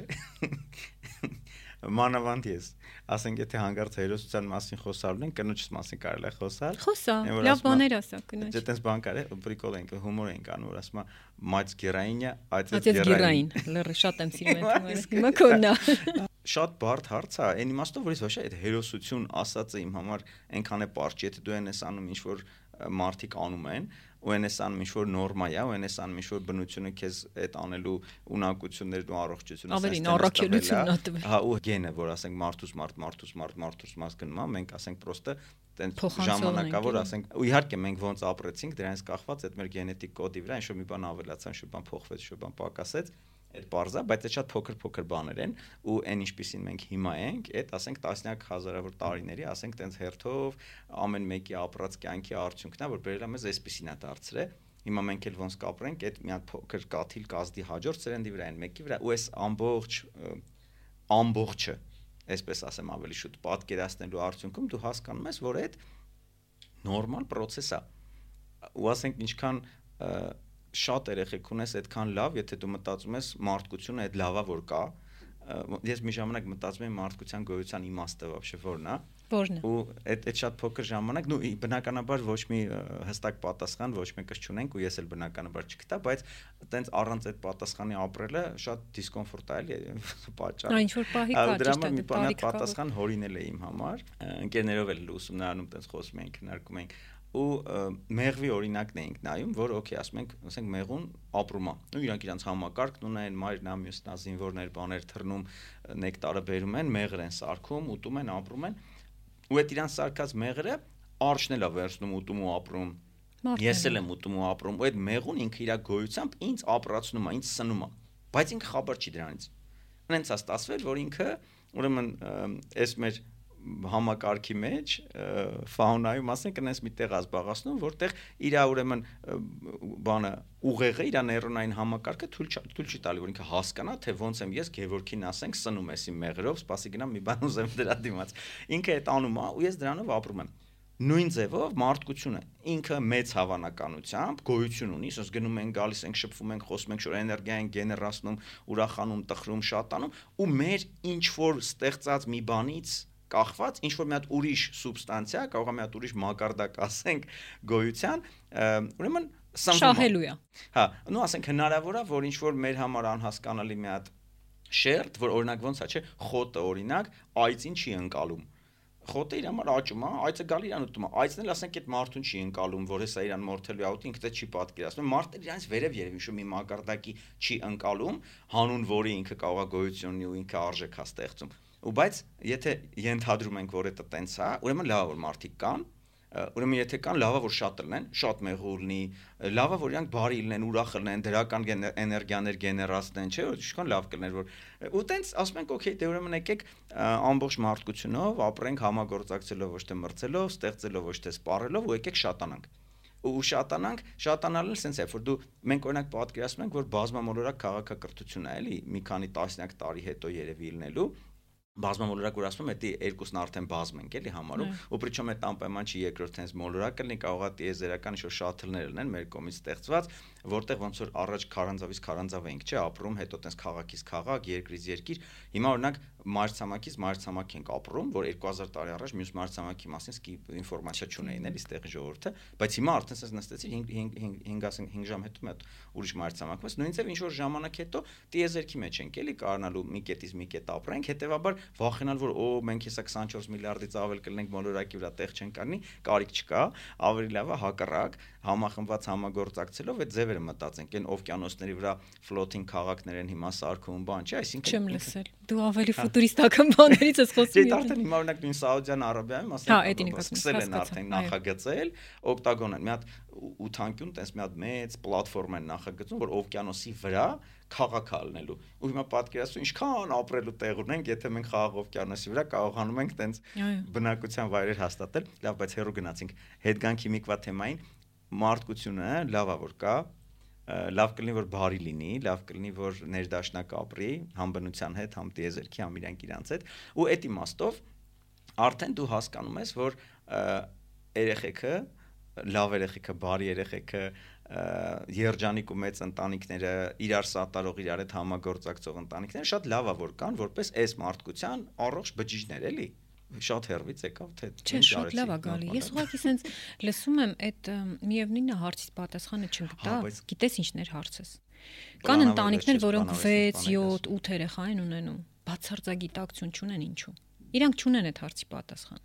մանավանդ ես ասենք եթե հանգարց հերոսության մասին խոսալու են կնոջս մասին կարելի է խոսալ խոսա լավ բաներ ասա կնոջ դե տես բան կար է պրիկոլ ենք հումոր ենք անում որ ասում մայց գերայինյա այցես գերային լրի շատ եմ սիրում այդ հիմա կոննա (laughs) շատ բարդ հարց է այն իմաստով որ ես ոչ այդ հերոսություն ասածը իմ համար այնքան է པարճ եթե դու ես անում ինչ որ մարդիկ անում են ու այն էսան ինչ որ նորմա է, ու այն էսան ինչ որ բնությունը քեզ այդ անելու ունակություններն ու առողջությունը ավելին առաքելությունն է տվել։ Հա, ու գենը, որ ասենք մարդուս մարդ, մարդուս մարդ, մարդուս մարդ գնում է, մենք ասենք պրոստը տենց ժամանակա որ ասենք ու իհարկե մենք ոնց ապրեցինք դրանից կախված այդ մեր գենետիկ կոդի վրա ինչ որ մի բան ավելացան, ինչ որ բան փոխվեց, ինչ որ բան պակասեց այդ բարձա, բայց այդ շատ փոքր-փոքր բաներ են ու այն ինչպեսին մենք հիմա ենք, այդ ասենք տասնյակ հազարավոր տարիների, ասենք տենց հերթով ամեն մեկի ապրած կյանքի արդյունքն է, որ բերել է մեզ այսպեսին է դարձրել։ Հիմա մենք էլ ոնց կապրենք, այդ մի հատ փոքր կաթիլ կազդի հաջորդ սերնդի վրա են մեկի վրա ու այս ամբողջ ամբողջը, այսպես ասեմ ավելի շուտ պատկերացնելու արդյունքում դու հասկանում ես, որ այդ նորմալ process է։ Ու ասենք ինչքան շատ երեխեք ունես այդքան լավ, եթե դու մտածում ես մարդկությունը այդ լավա որ կա, ես մի ժամանակ մտածում եմ մարդկության գոյության իմաստը вообще որն է որն է ու այդ այդ շատ փոքր ժամանակ նու բնականաբար ոչ մի հստակ պատասխան ոչ մեկս չունենք ու ես էլ բնականաբար չգտա բայց տենց առանց այդ պատասխանի ապրելը շատ դիսկոմֆորտ (laughs) է էլի պատճառ այն ինչ որ պահի կա դրա համար մի բան պատասխան հորինել է իմ համար ընկերներով էլ ուսումնարանում տենց խոսում ենք քննարկում ենք ու մեղվի օրինակն էինք նայում, որ օքեյ, ասում ենք, ասենք մեղուն ապրում է։ Ու իրանք իրանք համակարգն ունեն, մայրն ա, մյուսն ա, զինվորներ, բաներ թռնում, նեկտարը բերում են, մեղր են սարքում, ուտում են, ապրում են։ Ու այդ իրանք սարքած մեղրը արշն էլ է վերցնում, ուտում ու ապրում։ Ես էլ եմ ուտում ու ապրում, ու այդ մեղուն ինքը իր գոյությամբ ինձ ապրացնում է, ինձ սնում է։ Բայց ինքը խաբար չի դրանից։ Ունենց է ստացվել, որ ինքը ուրեմն այս մեր համակարգի մեջ ֆաունայում ասենք այնպես մի տեղ ազբաղացնում, որտեղ իր ուրեմն բանը ուղեղը իր նեյրոնային համակարգը թույլ թույլ չի տալի, որ ինքը հասկանա, թե ոնց եմ ես Գևորգին ասենք սնում ես իմ մեղրով, սպասի գնամ մի բան ուզեմ դրա դիմաց։ Ինքը այդ անում է ու ես դրանով ապրում եմ նույն ձևով մարդկությունը ինքը մեծ հավանականությամբ գոյություն ունի, ասես գնում են գալիս ենք շփվում ենք, խոսում ենք, որ էներգիա են գեներացնում, ուրախանում, տխրում, շատանում ու մեր ինչ որ ստեղծած մի բանից կախված ինչ որ մի հատ ուրիշ սուբստանցիա, կարող է մի հատ ուրիշ մակարդակ ասենք գոյության, ուրեմն շահելու է։ Հա, նո ասենք հնարավոր է, որ ինչ որ մեր համար անհասկանալի մի հատ շերտ, որ օրինակ ոնց է, չէ, խոտը օրինակ այծին չի ընկալում խոտը իր համար աճում է, այծը գալի իրան ուտում է։ Այծն էլ ասենք այդ մարդուն չի ընկալում, որ հեսա իրան մորթելու աուտ ինքը դա չի պատկերացնում։ Մարդը իրանից վերև երևի շու մի մակարդակի չի ընկալում, հանուն որի ինքը կարող է գոյություն ունի ու ինքը արժեք հա ստեղծում ու բայց եթե ենթադրում ենք որ դա տենց է ուրեմն լավ որ մարդիկ կան ուրեմն եթե կան լավա որ շատ լինեն շատ մեղուր լինի լավա որ իրանք բարի լինեն ուրախ լինեն դրական էներգիաներ գեներացնեն չէ ինչքան լավ կլներ որ ու տենց ասում ենք օքեյ դե ուրեմն եկեք ամբողջ մարդկությունով ապրենք համագործակցելով ոչ թե մրցելով ստեղծելով ոչ թե սպառելով ու եկեք շատանանք ու շատանանք, շատանալն sense է, որ դու մենք օրինակ պատկերացնում ենք, որ բազմամոլորակ քաղաքակրթություն է, էլի, մի քանի տասնյակ տարի հետո երևի լինելու, բազմամոլորակ որ ասում եմ, դա երկուսն արդեն բազմ ենք էլի համարում, ու պրիչոմ այդ անպայման չի երկրորդ հենց մոլորակը լինի, կարող է տիեզերական ինչ-որ շաթլներ լինեն մեր կողմից ստեղծված, որտեղ ոնց որ առաջ քարանձավից քարանձավ ենք, չէ, ապրում, հետո տես քաղաքից քաղաք, երկրից երկիր։ Հիմա օրինակ մայրցամաքից մայրցամաք ենք ապրում, որ 2000 տարի առաջ մյուս մայրցամաքի մասին սկի ինֆորմացիա չունեին էլի ստեղի ժողովուրդը, բայց հիմա արդեն ասես նստեցի 5 5 ժամ հետո մետ ուրիշ մայրցամաք, բայց նույնիսկ ինչ որ ժամանակ հետո տիեզերքի մեջ ենք էլի կարնալու մի կետից մի կետ ապրենք, հետեւաբար վախենալ որ օ մենք հեսա 24 միլիարդից ավել կլինենք մոլորակի վրա տեղ չեն կանի, կարիք չկա, ավելի լավ է հակառակ համախմբված համագործակցելով այդ ձևերը մտածենք, այն օվկիանոսների վրա ֆլոթինգ քաղաքներ են հիմա սարքում, բան չէ, այսինքն Չեմ լսել։ Դու ավելի ֆուտուրիստական բաներից ես խոսում։ Դե արդեն հիմա օրինակ նույն Սաուդյան Արաբիայում ասենք, սկսել են արդեն նախագծել, օկտագոն են, մի հատ ութանկյուն, տես մի հատ մեծ պլատֆորմ են նախագծում, որ օվկիանոսի վրա քաղաք ալնելու։ Ու հիմա պատկերացու ինչքան ապրելու տեղ ունենք, եթե մենք խաղաղ օվկիանոսի վրա կարողանում ենք տենց բնակության վայրեր հաստատել։ Լավ, բայց հերո գնացինք հետգանքի միկվա թեմային մարդկությունը լավա որ կա, լավ կլինի որ բարի լինի, լավ կլինի որ ներդաշնակ ապրի, համ բնության հետ, համ տիեզերքի, համ իրանք իրանց հետ, ու այդ իմաստով արդեն դու հասկանում ես, որ երեխեքը, լավ երեխեքը, բարի երեխեքը, երջանիկ ու մեծ ընտանիքները, իրար սատարող, իրար հետ համագործակցող ընտանիքները շատ լավ է որ կան, որպես այս մարդկության առողջ բջիջներ էլի շատ հերվից եկավ թե Չէ, շատ լավ է գալի։ Ես ուղղակի սենց լսում եմ այդ միևնույնը հարցից պատասխանը չգտա։ Գիտես ինչներ հարցս։ Կան ընտանիքներ, որոնք 6, 7, 8 երեխա են ունենում, բացարձակիտակցություն չունեն ինչու։ Իրանք չունեն այդ հարցի պատասխան։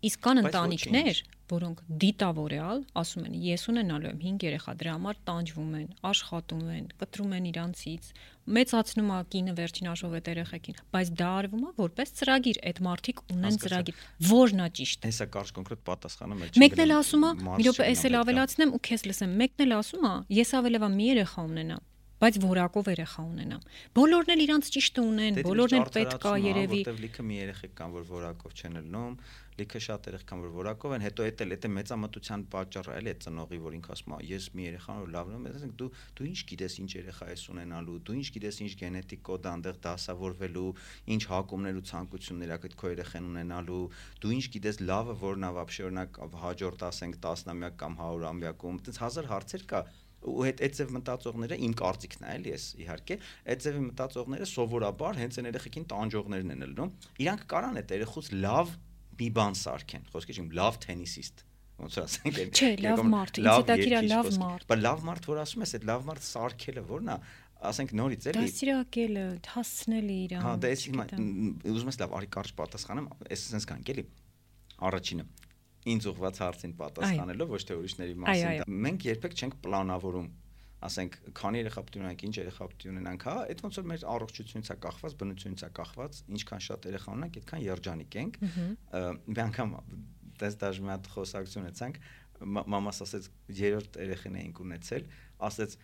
Իսկ կան ընտանիքներ, որոնք դիտավորյալ ասում են ես ունենալու եմ 5 երեխա դրա համար տանջվում են, աշխատում են, կտրում են իրանցից, մեծացնում է կինը վերջին աշխով այդ երեխեքին, բայց դա արվում է որպես ծրագիր, այդ մարդիկ ունեն ծրագիր, որն է ճիշտ։ Հեսա կարճ կոնկրետ պատասխանը մեջ։ Մեկն էլ ասում է, մի րոպե էս էլ ավելացնեմ ու քեզ լսեմ, մեկն էլ ասում է, ես ավելավա մի երեխա ունենամ բայց որակով երեխա ունենամ։ Բոլորն էլ իրանց ճիշտը ունեն, բոլորն էլ պետք է երևի։ Որտեվ լիքը մի երեխեք կան, որ որակով չեն ելնում, լիքը շատ երեխ կան, որ որակով են, հետո էդ էլ էդ է մեծամտության պատճառը, էլի է ծնողի, որ ինքը ասում է, ես մի երեխան որ լավն եմ, ասենք դու դու ինչ գիտես ինչ երեխա ես ունենալու, դու ինչ գիտես ինչ գենետիկ կոդ այնտեղ դասավորվելու, ինչ հակումներ ու ցանկություններ ակդ քո երեխան ունենալու, դու ինչ գիտես լավը որն ա, բաբշե օրինակ հաջորդ ասենք 10-ամյակ կամ 100-ամյակում, այտենց հազար հարցեր կա ու այդ այդ ձև մտածողները իմ կարծիքն է էլի էս իհարկե այդ ձևի մտածողները սովորաբար հենց այն երեխեքին տանջողներն են լնում իրանք կարան այդ երեխուց լավ մի բան սարքեն խոսքի չեմ լավ թենիսիստ ոնց ասենք այն չէ լավ մարդ ինձ դա իրա լավ մարդ բայց լավ մարդ որ ասում ես այդ լավ մարդ սարքելը որն է ասենք նորից էլի դասիրակելը հասցնելը իրան հա դա էս հիմա ուզում ես լավ արի կարճ պատասխանեմ էս sense կանք էլի առաջինը ինձ ուղված հարցին պատասխանելով ոչ թե ուրիշների մասին մենք երբեք չենք պլանավորում ասենք քանի երեխա պետք ունենք, ինչ երեխա պետք ունենանք, հա, այդ ոնց որ մեր առողջությունից է կախված, բնությունից է կախված, ինչքան շատ երեխա ունենք, այդքան երջանիկ ենք։ Մի անգամ դες դաժ մի հատ խոսակցություն ունեցանք, մամաս ասեց երրորդ երեխան էինք ունեցել, ասեց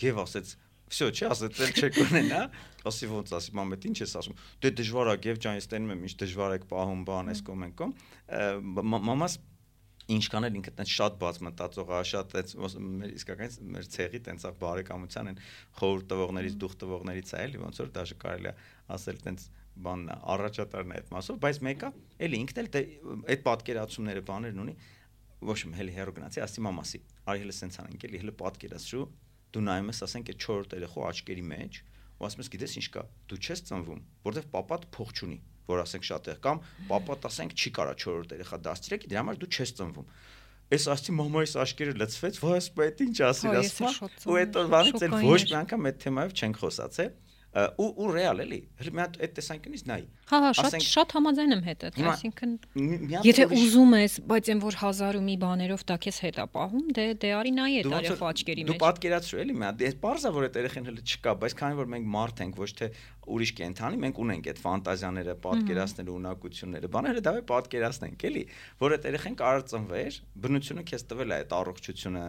գեվ ասեց Всё, չի ասած, էլ չեք ունենա։ Ասի ոնց ասի, մամետ ինչ ես ասում։ Դե դժվար է, գև ջան, ես տենում եմ, ինչ դժվար եք պահում բան, այս կոմ են կոմ։ Մամաս ինչքան էլ ինքը տենց շատ բաց մտածող է, շատ տենց մեր իսկականից մեր ցեղի տենց ա բարեկամության են խորհուրդ տվողներից, դուխ տվողներից է էլի, ոնց որ դաժե կարելի է ասել տենց բան առաջատարն է այդ մասով, բայց մեկը էլի ինքն էլ այդ պատկերացումները բաներն ունի ոչ մի հելի հերո գնացի, ասի մամասի, արի հələ սենց անենք էլի, հələ պատկերացրու, դու նայում ես, ասենք այդ 4 երեխու աչքերի մեջ, ու ասում ես, գիտես ինչ կա, դու չես ծնվում, որովհետև papat փող չունի որ ասենք շատ է կամ papat ասենք չի կարա 4-րդ երեխա դաստիարակի դրա համար դու չես ծնվում Էս ասի մամայիս աշկերը լծվեց, ոս պետ ինչ ասիր ասма, ու այդ օրվանից էլ ոչ մի անգամ այդ թեմայով չենք խոսացել ու ու ռեալ էլի մի հատ այդ տեսանկյունից նայ հա հա շատ շատ համաձայն եմ հետդ այսինքն եթե ուզում ես բայց այն որ հազար ու մի բաներով դա քեզ հետ է պահում դե դե արի նայ այդ արեխ աչքերի մեջ դու պատկերացրու էլի մի հատ դե բարձա որ այդ երեխեն հələ չկա բայց քանի որ մենք մարդ ենք ոչ թե ուրիշ կենթանի մենք ունենք այդ ֆանտազիաները պատկերացնելու ունակությունները բաները դա է պատկերացնենք էլի որ այդ երեխեն կարող ծնվեր բնությունը քեզ տվել է այդ առողջությունը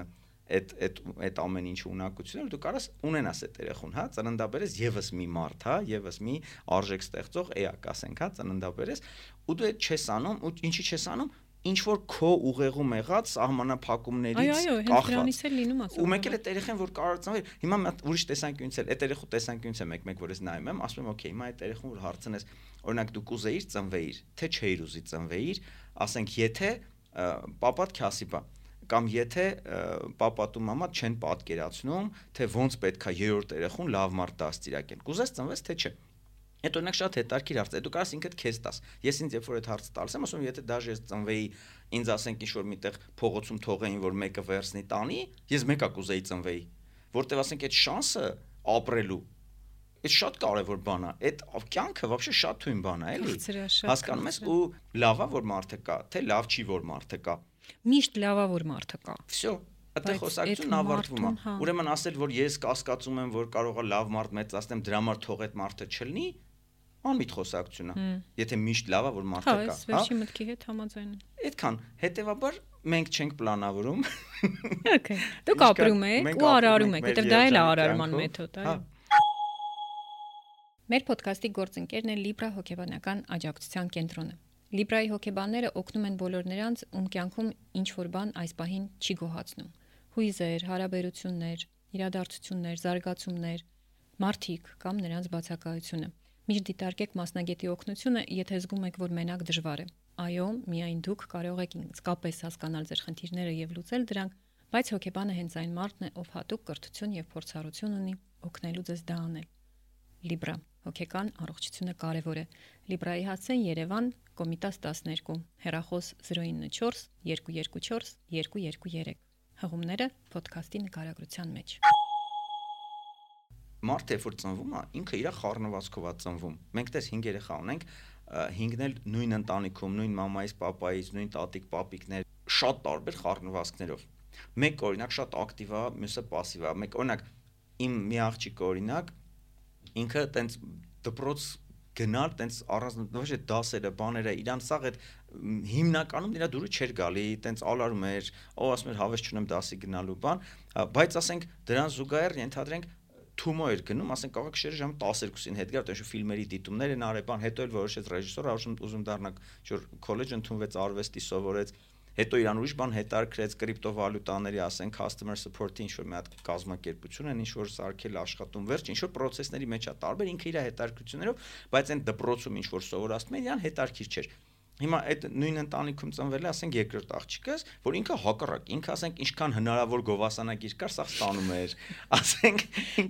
այդ այդ այդ ամեն ինչը ունակությունները դու կարաս ունենաս այդ երախուն, հա, ծննդաբերես եւս մի մարդ, հա, եւս մի արժեք ստեղծող էակ, ասենք, հա, ծննդաբերես, ու դու այդ չես անում, ու ինչի չես անում, ինչ որ քո ուղեղում եղած սահմանափակումներից կախված։ Ու մեկ էլ այդ երեխան որ կարող ծնվել, հիմա մի ուրիշ տեսանկյունից էլ, այդ երեխու տեսանկյունից է մեկ-մեկ որ ես նայում եմ, ասում եմ, օքեյ, հիմա այդ երեխուն որ հարցնես, օրինակ դու կուզեիր ծնվեիր, թե չէիր ուզի ծնվեիր, ասենք, եթե պապատ քասիպա կամ եթե պապատու մամա չեն պատկերացնում, թե ոնց պետքա երրորդ երեխուն լավ մարդ դաստիարակեն։ Կուզես ծնվես թե չէ։ Այդ օրինակ շատ հետաքրքիր հարց է։ Դու կարաս ինքդ քեզ տաս։ Ես ինձ երբ որ այդ հարցը տալիս եմ, ասում եթե դաժե ես ծնվեի, ինձ ասենք ինչ որ միտեղ փողոցում թողեին, որ մեկը վերցնի տանի, ես մեկա կուզեի ծնվեի։ Որտեվ ասենք այդ շանսը ապրելու Այդ շատ կարևոր բան է։ Այդ կյանքը вообще շատ թույն բան է, էլի։ Հասկանում ես ու լավա որ մարդը կա, թե լավ չի որ մարդը կա միշտ լավավոր մարդը կա։ Всё, Այդտեղ խոսակցությունն ավարտվում է։ հա։ Ուրեմն ասել, որ ես կասկածում եմ, որ կարողա լավ մարդ մեծացնեմ, դրա համար թող այդ մարդը չլինի, անմիտ խոսակցություն է։ Եթե միշտ լավա որ մարդը կա, հա։ Հա, վերջի մտքի հետ համաձայն եմ։ Այդքան, հետեւաբար մենք չենք պլանավորում։ (laughs) Okay։ Դուք ապրում եք ու արարում եք, որտեղ դա էլ է արարման մեթոդ, այո։ Մեր ոդկասթի գործընկերն է Libra հոգեբանական աջակցության կենտրոնը։ Լիբրայի հոկեբանները օգնում են բոլոր նրանց, ում կյանքում ինչ որ բան այս պահին չի գոհացնում։ Հույզեր, հարաբերություններ, իրադարձություններ, զարգացումներ, մարդիկ կամ նրանց բացակայությունը։ Միշտ դիտարկեք մասնագետի օգնությունը, եթե զգում եք, որ մենակ դժվար է։ Այո, միայն դուք կարող եք իսկապես հասկանալ ձեր խնդիրները եւ լուծել դրանք, բայց հոկեբանը հենց այն մարդն է, ով հատուկ կրթություն եւ փորձառություն ունի օգնելու ձեզ դա անել։ Լիբրա հոգեկան առողջությունը կարևոր է։ Լիբրայի հասցեն Երևան Կոմիտաս 12 հեռախոս 094 224 223 հղումները ոդքասթի նկարագրության մեջ մարդը երբ որ ծնվում է, ինքը իր խառնվածքով է ծնվում։ Մենք տես 5 երեխա ունենք, 5-ն էլ նույն ընտանիքում, նույն մամայից, papayiz, նույն տատիկ, papikներ, շատ տարբեր խառնվածքներով։ Մեկ օրինակ շատ ակտիվ է, մյուսը пассив է։ Մեկ օրինակ իմ մի աղջիկ օրինակ ինքը տենց դպրոց գնալ տենց առանց ոչ է դասերը, բաները, իրան սաղ այդ հիմնականում իրա դուրը չէր գալի, տենց ալարում էր, ո ասում էր հավես չունեմ դասի գնալու բան, բայց ասենք դրան զուգահեռ ենթադրենք Թումո էր գնում, ասենք կարող շերը ժամը 12-ին հետ գար, այնշու ֆիլմերի դիտումներ են արել, բան, հետո էլ որոշեց ռեժիսորը, ուզում ուզում դառնա, որ քոլեջ ընդունվեց արվեստի սովորեց, հետո իրան ուրիշ բան հետարկրեց կրիպտովալյուտաների, ասենք customer support-ի ինչ որ մի հատ կազմակերպություն են, ինչ որ սարքել աշխատում վերջ, ինչ որ process-ների մեջ է տարբեր ինքը իր հետարկություններով, բայց այն դպրոցում ինչ որ սովորացնում են, իրան հետարկիր չէր։ Հիմա այդ նույն ընտանիքում ծնվել է, ասենք երկրորդ աղջիկս, որ ինքը հակառակ, ինքը ասենք ինչքան հնարավոր գովասանագիր կար, սա ստանում էր։ (laughs) Ասենք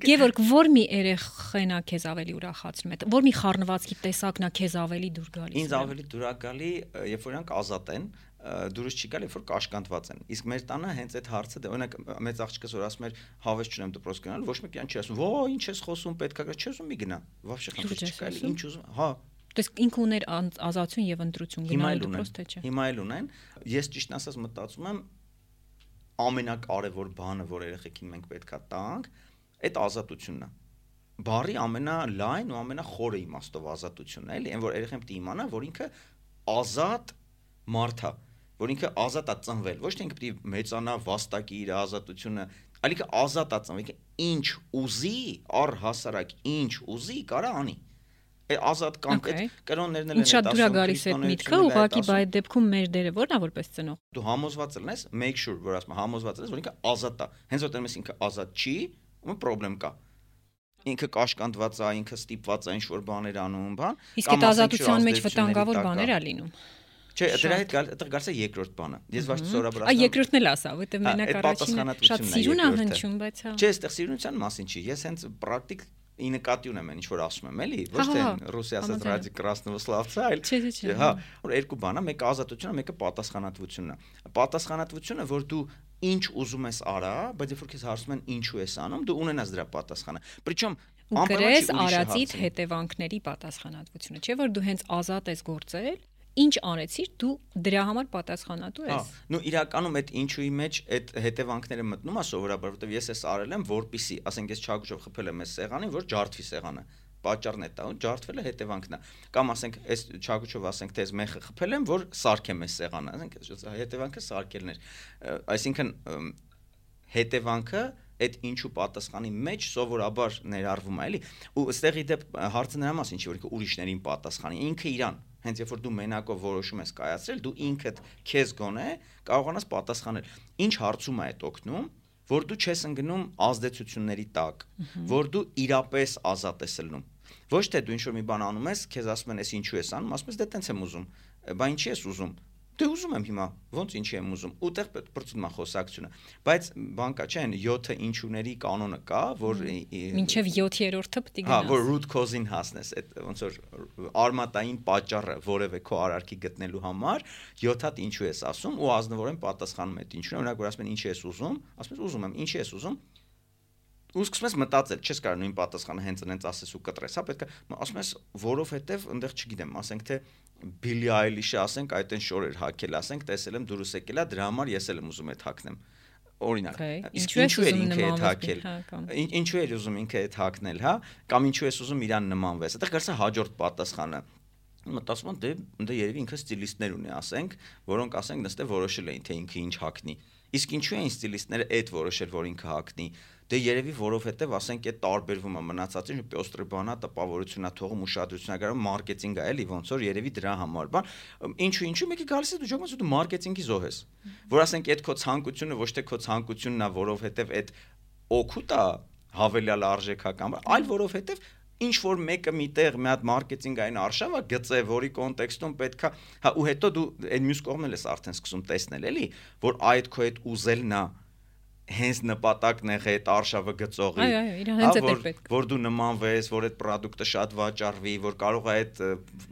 Գևորգ, որ մի երեխենա քեզ ավելի ուրախացնում է, որ մի խառնվածքի տեսակն է քեզ ավելի դուր գալիս։ Ինձ ավելի դուր գալի, երբ որ իրանք ազատ են, դուրս չի գալի, որ կաշկանդված են։ Իսկ մեր տանը հենց այդ հարցը, դե- օրինակ մեծ աղջիկս որ ասում էր հավես չունեմ դպրոց գնալ, ոչ մեկին չի ասում, «Ո, ինչ ես խոսում, պետքա գա, չես ուզում մի գնա»։ Вообще խնդիր չկա, ինչ ուզում, հա, Դες ինքը ուներ ազատություն եւ ընտրություն գնալու դրոց թե չէ։ Հիմա էլ ունեն։ Ես ճիշտ ասած մտածում եմ ամենակարևոր բանը, որ երեխեքին մենք պետքա տանք, այդ ազատությունն է։ Բարի ամենալայն ու ամենախորը իմաստով ազատությունն է, էլի, այն որ երեխան պետք է իմանա, որ ինքը ազատ մարդ է որ ինքը ազատ է ծնվել, ոչ թե ինքը պետք է մեծանա, վաստակի իր ազատությունը, այլ ինքը ազատ է ծնվել, ինչ ուզի, առհասարակ ինչ ուզի, կարա անի ազատ կանք այդ կրոններն էլ են շատ դուր գալիս այդ միտքը ուղղակի բայ այդ դեպքում մեր դերը ո՞րն է որպես ծնող դու համոզված ես make sure որ ասում համոզված ես որ ինքը ազատ է հենց որ դեռ ինքը ազատ չի ու խնդրեմ կա ինքը կաշկանդված է, ինքը ստիպված է ինչ-որ բաներ անում, բան։ Իսկ այդ ազատության մեջ վտանգավոր բաներ է լինում։ Չէ, դրա հետ գալ, այդտեղ գալիս է երկրորդ բանը։ Ես ոչ սորաբար ասում։ Այ երկրորդն էլ ասա, որտեղ մենակ առաջինը շատ սիրուն է հնչում, բայց հա։ Չէ, այստեղ սիրունության մասին չի։ Ես հենց պրակտիկ ի նկատի ունեմ այն ինչ որ ասում եմ, էլի, ոչ թե ռուսի ասած ռադի կրասնովսլավցա, այլ հա, որ երկու բան է, մեկը ազատությունն է, մեկը պատասխանատվությունն է։ Պատասխանատվությունը, որ դու ինչ ուզում ես արա, բայց երբ որ քեզ հարցում են ինչու ես անում, դու ունենաս դրա պատասխանը։ Причем Անկրես արածիդ հետևանքների պատասխանատվությունը, չէ՞ որ դու հենց ազատ ես գործել ինչ անեցիր, դու դրա համար պատասխանատու ես։ Հա, նու իրականում այդ ինչուի մեջ այդ հետևանքները մտնում է սովորաբար, որովհետև ես էս արել եմ, որpիսի, ասենք ես չագուշով խփել եմ այս սեղանին, որ ջարդվի սեղանը պատճառն է դա, ու ջարդվելը հետևանքն է։ Կամ ասենք, այս չագուչով ասենք, թե ես մեխը խփել եմ, որ սարքեմ այս սեղանը, ասենք, հետևանքը սարքելն էր։ Այսինքն հետևանքը այդ ինչու պատասխանի մեջ սովորաբար ներառվում է, էլի։ Ու ըստեղի դեպ հարցը նրա մասին չի, որ ինքը ուրիշներին պատասխանի, ինքը իրան հենց երբ որ դու մենակով որոշում ես կայացրել, դու ինքդ քեզ գոնե կարողանաս պատասխանել։ Ինչ հարցում է այդ օգնում, որ դու չես ընկնում ազդեցությունների տակ, որ դու իրապես ազատ ես ելնում։ Ոչ թե դու ինչ որ մի բան անում ես, քեզ ասում են, «Էս ինչու ես անում», ասում ես, «Դե տենց եմ ուզում»։ Բա ինչի ես ուզում Դե ուզում եմ հիմա, ոնց ինչի եմ ուզում։ Ուտեղ բրծում է խոսակցությունը։ Բայց բան կա, չէ՞, 7-ը ինչուների կանոնը կա, որ մինչև 7-րդը պետք է գնաս։ Հա, որ root cause-ին հասնես, այդ ոնց որ արմատային պատճառը որևէ քո արարքի գտնելու համար 7 հատ ինչու ես ասում ու ազնվորեն պատասխանում այդ ինչու։ Օրինակ որ ասում են ինչի ես ուզում, ասում ես ուզում եմ, ինչի ես ուզում, ու սկսում ես մտածել, չես կարող նույն պատասխանը հենց այնց ասես ու կտրես, հա պետք է ասում ես, որովհետև այնտեղ չգիտեմ, ասենք թե Billie Eilish-ը ասենք այդ այն շորեր հակել, ասենք տեսել եմ դուրս եկել է, դրա համար ես էլ եմ ուզում այդ հակնեմ օրինակ ինչու է ինքը այդ հակել ինչու է ուզում ինքը այդ հակնել հա կամ ինչու է ուզում իրան նմանվես այդտեղ է հաջորդ պատասխանը մտածում եմ դե դե երևի ինքը ստիլիստներ ունի ասենք որոնք ասենք նստե որոշել էին թե ինքը ինչ հակնի Իսկ ինչու են ստիլիստները այդ որոշել, որ ինքը հակնի։ Դե երևի որովհետև ասենք այդ տարբերվում է մնացածին պյոստրի բանա տպավորությունա թողում ուշադրությունա գարում մարքեթինգ է էլի ոնց որ երևի դրա համար բան ինչու ինչու մեկը գալիս է դու ճոգում ես դու մարքեթինգի զոհ ես որ ասենք այդ քո ցանկությունը ոչ թե քո ցանկությունն է որովհետև այդ օգուտ է հավելյալ արժեքական այլ որովհետև ինչ որ մեկը միտեղ մի հատ մարքեթինգային արշավը գծե, որի կոնտեքստում պետքա, հա ու հետո դու այն մյուս կողմն ես արդեն սկսում տեսնել, էլի, որ այդ քո այդ ուզելն է հենց նպատակն է այդ արշավը գծողի։ Այո, այո, իրան հենց հա, այդ պետք։ Որ դու նմանվես, որ այդ product-ը շատ վաճառվի, որ կարող է այդ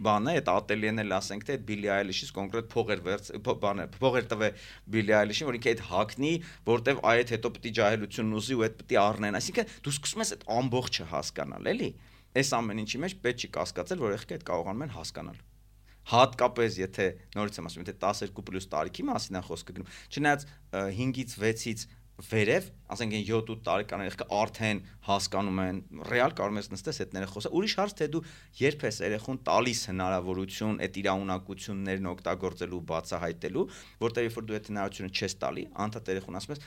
բանը, այդ ատելյեն էլ ասենք թե այդ Billie Eilish-ից կոնկրետ փողեր վերց բանը, փողեր տվե Billie Eilish-ին, որ ինքը այդ հակնի, որտեվ այդ հետո է ջահելությունն ուզի ու այդ է առնեն։ Այսինքն դու սկսում ես այդ ամբողջը հասկանալ, էլի։ Այս ամեն ինչի մեջ պետք չի կասկածել, որ եղքը այդ կարողանում են հասկանալ հատկապես եթե նորից եմ ասում, եթե 12+ տարիքի մասին է խոսքը գնում, չնայած 5-ից 6-ից վերև, ասենք այն 7-8 տարեկան երեխա արդեն հասկանում են, ռեալ կարող ես նստես հետները խոսա։ Ուրիշ հարց թե դու երբ ես երեխուն տալիս հնարավորություն այդ իր ունակություններն օգտագործելու, բացահայտելու, որտեղ երբ որ դու այդ հնարավորությունը չես տալի, անդադ երեխուն ասում ես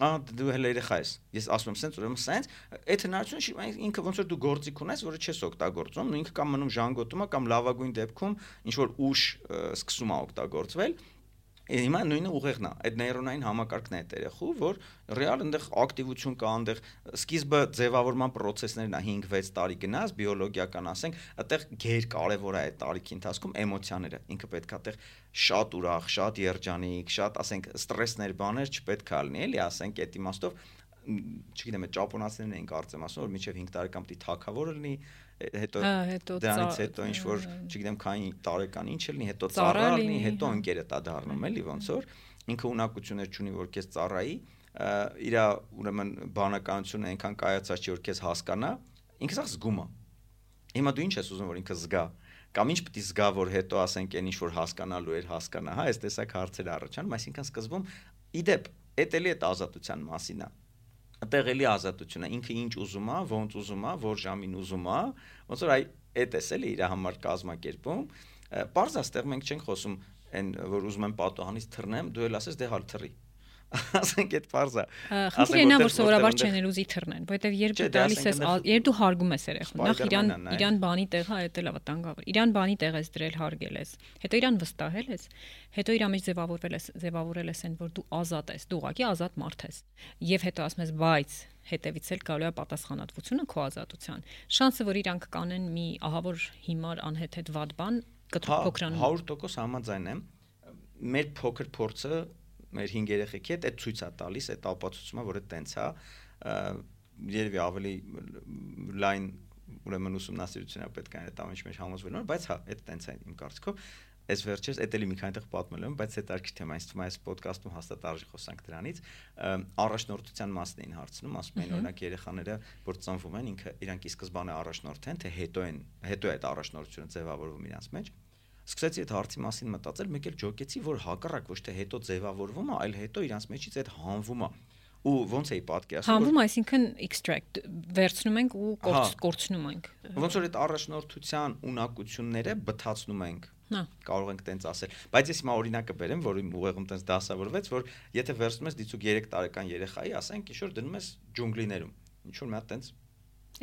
Ա դու հələ երեխա ես։ Ես ասում եմ սենց, ուրեմն սենց, այդ հնարավորությունը ինքը ոնց որ դու գործիք ունես, որը չես օգտագործում, ու ինքը կամ մնում ժանգոտում է, կամ լավագույն դեպքում ինչ որ ուշ սկսում է օգտագործվել, Հիմա նույնը ուղեղն է, այդ նեյրոնային համակարգն է այդ երեխու, որ ռեալ այնտեղ ակտիվություն կա, այնտեղ սկիզբը ձևավորման process-ներն է 5-6 տարի գնաց, բիոլոգիական ասենք, այդտեղ ģեր կարևոր է այդ տարիքի ընթացքում էմոցիաները։ Ինքը պետք է այդտեղ շատ ուրախ, շատ երջանիկ, շատ ասենք ստրեսներ բաներ չպետք է լինի, էլի ասենք այդ իմաստով չգիտեմ, ճապոնացիներն էին կարծեմ ասում, որ մինչև 5 տարեկան է թակավորը լինի, հետո դրանից հետո ինչ որ չգիտեմ քանի տարեկան ինչ լինի, հետո ծառա լինի, հետո ընկերը տա դառնում էլի ոնց որ ինքը ունակություններ չունի որ քեզ ծառայի, իր ուրեմն բանականությունը այնքան կայացած չի որ քեզ հասկանա, ինքը սա զգում է։ Հիմա դու ինչ ես ուզում որ ինքը զգա կամ ինչ պետք է զգա որ հետո ասենք այն ինչ որ հասկանալու էր հասկանա, հա, այս տեսակ հարցեր առաջանում, այսինքն սկզբում իդեպ, էդ էլի այդ ազատության մասին է այդտեղ էլի ազատությունը ինքը ինչ ուզում է, ոնց ուզում է, որ ժամին ուզում է, ոնց որ այ այդ էս էլի իր համար կազմակերպում։ Պարզ է, այդտեղ մենք չենք խոսում այն որ ուզում եմ պատոհանից թռնեմ, դու էլ ասես դե հալ թռի ասենք այդ բարձա խնդիրը նա որ սովորաբար չեն ուզի թռնեն որովհետև երբ դու տալիս ես երբ դու հարգում ես երեխան նախ իրան իրան բանի տեղը այդ էլ վտանգավոր իրան բանի տեղ ես դրել հարգել ես հետո իրան վստահել ես հետո իր մեջ ձևավորվել ես ձևավորել ես այն որ դու ազատ ես դու ուղղակի ազատ մարդ ես եւ հետո ասում ես բայց հետևից էլ գալու է պատասխանատվությունը քո ազատության շանսը որ իրանք կանեն մի ահավոր հիմար անհետ վատ բան կփոքրանում 100% համաձայն եմ մեր փոքր փորձը մեր 5 երեխեքի հետ այդ ցույց է տալիս, այդ ապացուցումը, որ այդ տենց է, երևի ավելի լայն ուրեմն ուսումնասիրությունա պետք է այդ ամենի մեջ համոզվելու, բայց հա, այդ տենց է իմ կարծիքով այս վերջերս այդ էլի մի քանի տեղ պատմել եմ, բայց այդ արքի թեմա, ինձ թվում է այս ոդկասթում հաստատ արժի խոսանք դրանից։ Առաջնորդության մասն էին հարցնում, ասում են օրինակ երեխաները, որ ծնվում են, ինքը իրանք ի սկզբանե առաջնորդ են, թե հետո են, հետո է այդ առաջնորդությունը ձևավորվում իրանց մեջ սկսեցի այդ հարցի մասին մտածել, մեկ էլ ջոկեցի, որ հակառակ ոչ թե հետո ձևավորվում է, այլ հետո իրանց մեջից այդ հանվում է ու ոնց էի պատկերացնում հանվում այսինքն extract վերցնում ենք ու հա։ կորցնում ենք ոնց որ այդ առաջնորդության ունակությունները բթացնում ենք Հա։ կարող ենք տենց ասել բայց ես հիմա օրինակը բերեմ որ իմ ուղեղում տենց դասավորվեց որ եթե վերցնում ես դիցուկ 3 տարեկան երեխայի ասենք ինչ որ դնում ես ջունգլիներում ինչ որ մի հատ տենց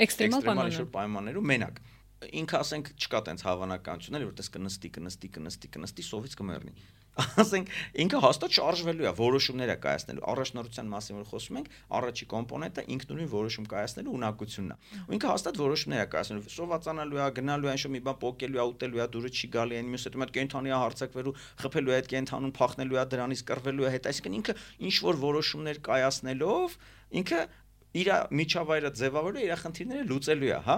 էքստրեմալ պայմաններ պայմաններում մենակ ինքը ասենք չկա տենց հավանականություն էլի որտես կնստի կնստի կնստի կնստի սովից կմեռնի (laughs) ասենք ինքը հաստատ շարժվելու է որոշումներ է կայացնելու առաջնորդության մասին որ խոսում ենք առաջի կոմպոնենտը ինքնուրույն որոշում կայացնելու ունակությունն է ու ինքը հաստատ որոշումներ է կայացնելու սովածանալու է գնալու է այն շո մի բան պոկելու է ուտելու է դուրը չի գալի այն մյուսը դու կենթանի է հարցակվելու խփելու է այդ կենթանուն փախնելու է դրանից կռվելու է հետ այսինքն ինքը ինչ որ որոշումներ կայացնելով ինքը իր միջավայրը ձևավորել իր խնդիրները լուծելու է, հա։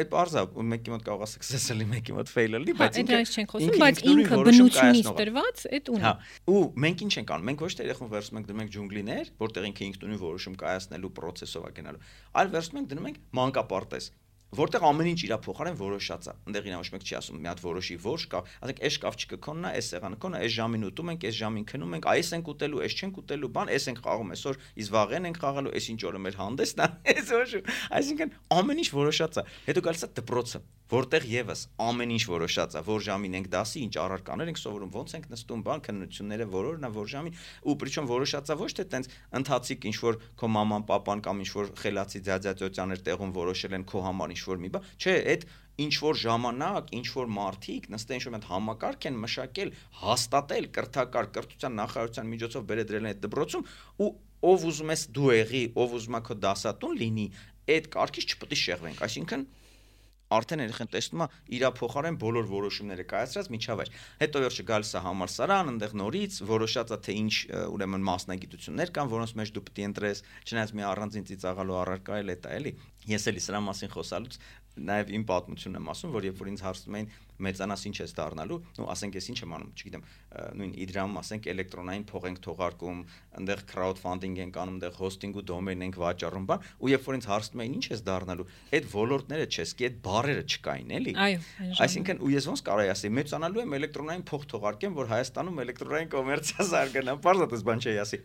Այդ բարձա մեկի մոտ կարող է success-ը մեկի մոտ fail-ը լինի, բայց ինքը Այդ չեն խոսում, բայց ինքը բնությունից տրված այդ ունի։ Հա։ Ու մենք ինչ ենք անում։ Մենք ոչ թե երեխուն վերցնում ենք դնում ենք ջունգլիներ, որտեղ ինքը ինքնուրույն որոշում կայացնելու process-ով է գնալու, այլ վերցնում ենք դնում ենք մանկապարտեզ որտեղ ամեն ինչ իրա փոխարեն որոշած է։ Այնտեղ իրա ոչ մեկ չի ասում մի հատ որոշի որ շկաֆ, ասենք այս շկաֆչիկը քոնն է, այս սեղանը քոնն է, այս ժամին ուտում ենք, այս ժամին քնում ենք, այս ենք ուտելու, այս չենք ուտելու, բան, այս ենք խաղում այսօր, իսկ վաղեն ենք խաղալու, այս ինչ օրը մեր հանդեսն (laughs) է, այս ոչ։ Այսինքն ամեն ինչ որոշած է։ Հետո գալիս է դպրոցը, որտեղ եւս ամեն ինչ որոշած է, որ ժամին ենք դասի, ինչ առարկաներ ենք սովորում, ոնց ենք նստում, բան, քննությունները որորն է, որ ժամին, ու պրիչոմ որոշած է ոչ թե տենց ընթացիկ ինչ որ քո մաման, papan կամ ինչ որ խելացի ձյաձյաճոճաներ տեղում որոշել են քո համար ինչ որ մի բան, չէ, այդ ինչ որ ժամանակ, ինչ որ մարտիկ նստեն մի համակարգ են մշակել, հաստատել կրթակար կրթության նախարարության միջոցով բերել այդ դպրոցում ու ով ուզում ես դու եղի, ով ուզում է քո դասատուն լինի, այդ կարգից չպետք է շեղվենք, այսինքն արդեն երեխան տեսնում է իրա փոխարեն բոլոր որոշումները կայացրած միջավայր։ Հետո վերջը գալիս է համալսարան, այնտեղ նորից որոշած է թե ինչ ուրեմն մասնագիտություններ կան, որոնց մեջ դու պետք է ընտրես, չնայած մի առանձին ծիծաղալու առարկա էլ է դա էլի։ Ես էլի սրա մասին խոսալուց նաև իմ պատմությունն եմ ասում, որ երբ որ ինձ հարցնում էին մեծանաս ինչ ես դառնալու, ու ասենք ես ինչ եմ անում, չգիտեմ, նույն Իդրամում ասենք էլեկտրոնային փող ենք թողարկում, այնտեղ crowdfunding ենք անում, այնտեղ hosting ու domain ենք վաճառում, բան, ու երբ որ ինձ հարցնում էին ինչ ես դառնալու, այդ ոլորտները չես, կի այդ բարերը չկային, էլի։ Այո, այսինքն ու ես ոնց կարայի ասեի, մեծանալու եմ էլեկտրոնային փող թողարկեմ, որ Հայաստանում էլեկտրոնային կոմերցիա զարգանա, բարձր դες բան չի ասի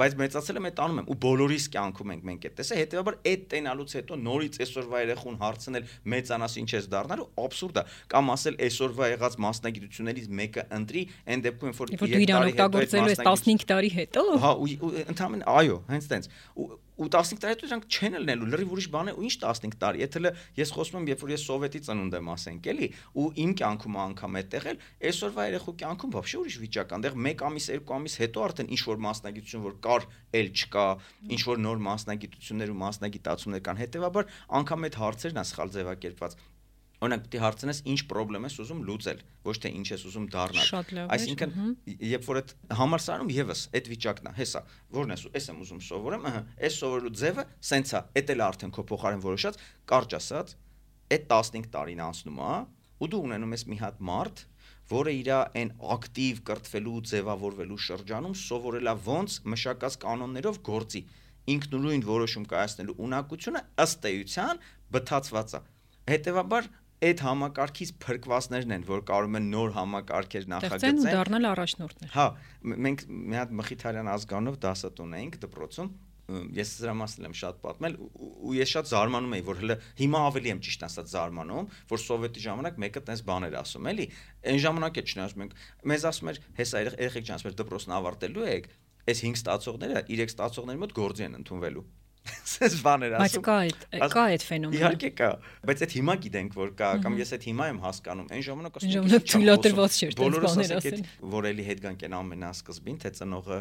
բայց մեծացել եմ այդ անում եմ ու բոլորիս կյանքում ենք մենք այդ տեսա հետեւաբար այդ տենալուց հետո նորից այսօրվա երեխուն հարցնել մեծանաս ինչ ես դառնալու абսուրդ է կամ ասել այսօրվա եղած մասնագիտություններից մեկը ընտրի այն դեպքում որ 3 տարի հետո օգտագործելու ես 15 տարի հետո հա ու ընդհանրապես այո հենց տենց ու ու 15 տարի հետո դրանք չեն ելնելու, լրիվ ուրիշ բան է, ու ինչ 15 տարի։ Եթե ես խոսում եմ, երբ որ ես սովետի ծնունդ եմ ասենք, էլի, ու իմ կյանքում անգամ այդտեղ էլ, այսօրվա երեխու կյանքում բավական ուրիշ վիճակ է, այնտեղ 1 ամիս, 2 ամիս հետո արդեն ինչ որ մասնագիտություն որ կար, էլ չկա, ինչ որ նոր մասնագիտություններ ու մասնագիտացումներ կան, հետեւաբար անգամ այդ հարցերն է սխալ ձևակերպված օրինակ պետք է հարցնես ինչ խնդրեմ ես ուզում լուծել, ոչ թե ինչ ես ուզում դառնալ։ Այսինքն, երբ որ այդ համալսարանում եւս այդ վիճակն է, հեսա, որն ես, ես եմ ուզում սովորեմ, ըհը, այս սովորելու ձևը սենց է, էդ էլ արդեն քո փոխարեն որոշած, կարճ ասած, այդ 15 տարին անցնում է, ու դու ունենում ես մի հատ մարդ, որը իր այն ակտիվ կրթվելու ձևավորվելու շրջանում սովորելա ոնց մշակած կանոններով գործի ինքնուրույն որոշում կայացնելու ունակությունը ըստ էության բթացված է հետեւաբար այդ համակարգից փրկվածներն են, որ կարող են նոր համակարգեր նախագծել։ Դարձեն դառնալ առաջնորդներ։ Հա, մենք մի հատ Մխիթարյան ազգանով դասատուն էինք դպրոցում ես դրա մասն եմ շատ պատմել ու ես շատ զարմանում եի որ հələ հիմա ավելի եմ ճիշտ ասած զարմանում որ սովետի ժամանակ մեկը տես բաներ ասում էլի այն ժամանակ է չնայած մենք մեզ ասում էր հեսա երեխեք ջան ասում էր դպրոցն ավարտելու եք այս 5 ստացողները 3 ստացողների մոտ գործի են ընդունվելու (laughs) Սես բաներ ասում։ Բայց կա այդ կա այդ ֆենոմենը։ Իհարկե կա, բայց այդ հիմա գիտենք որ կա, կամ ես այդ հիմա եմ հասկանում։ Այն ժամանակ ասում եմ։ թույլատրված չէր այդ բաներ ասել։ Որ էլի հետ գանք այն ամենասկզբին, թե ծնողը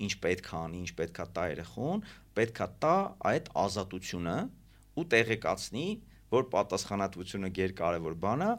ինչ պետք է անի, ինչ պետք է տա երախոն, պետք է տա այդ ազատությունը ու տեղեկացնի, որ պատասխանատվությունը գեր կարևոր բան է,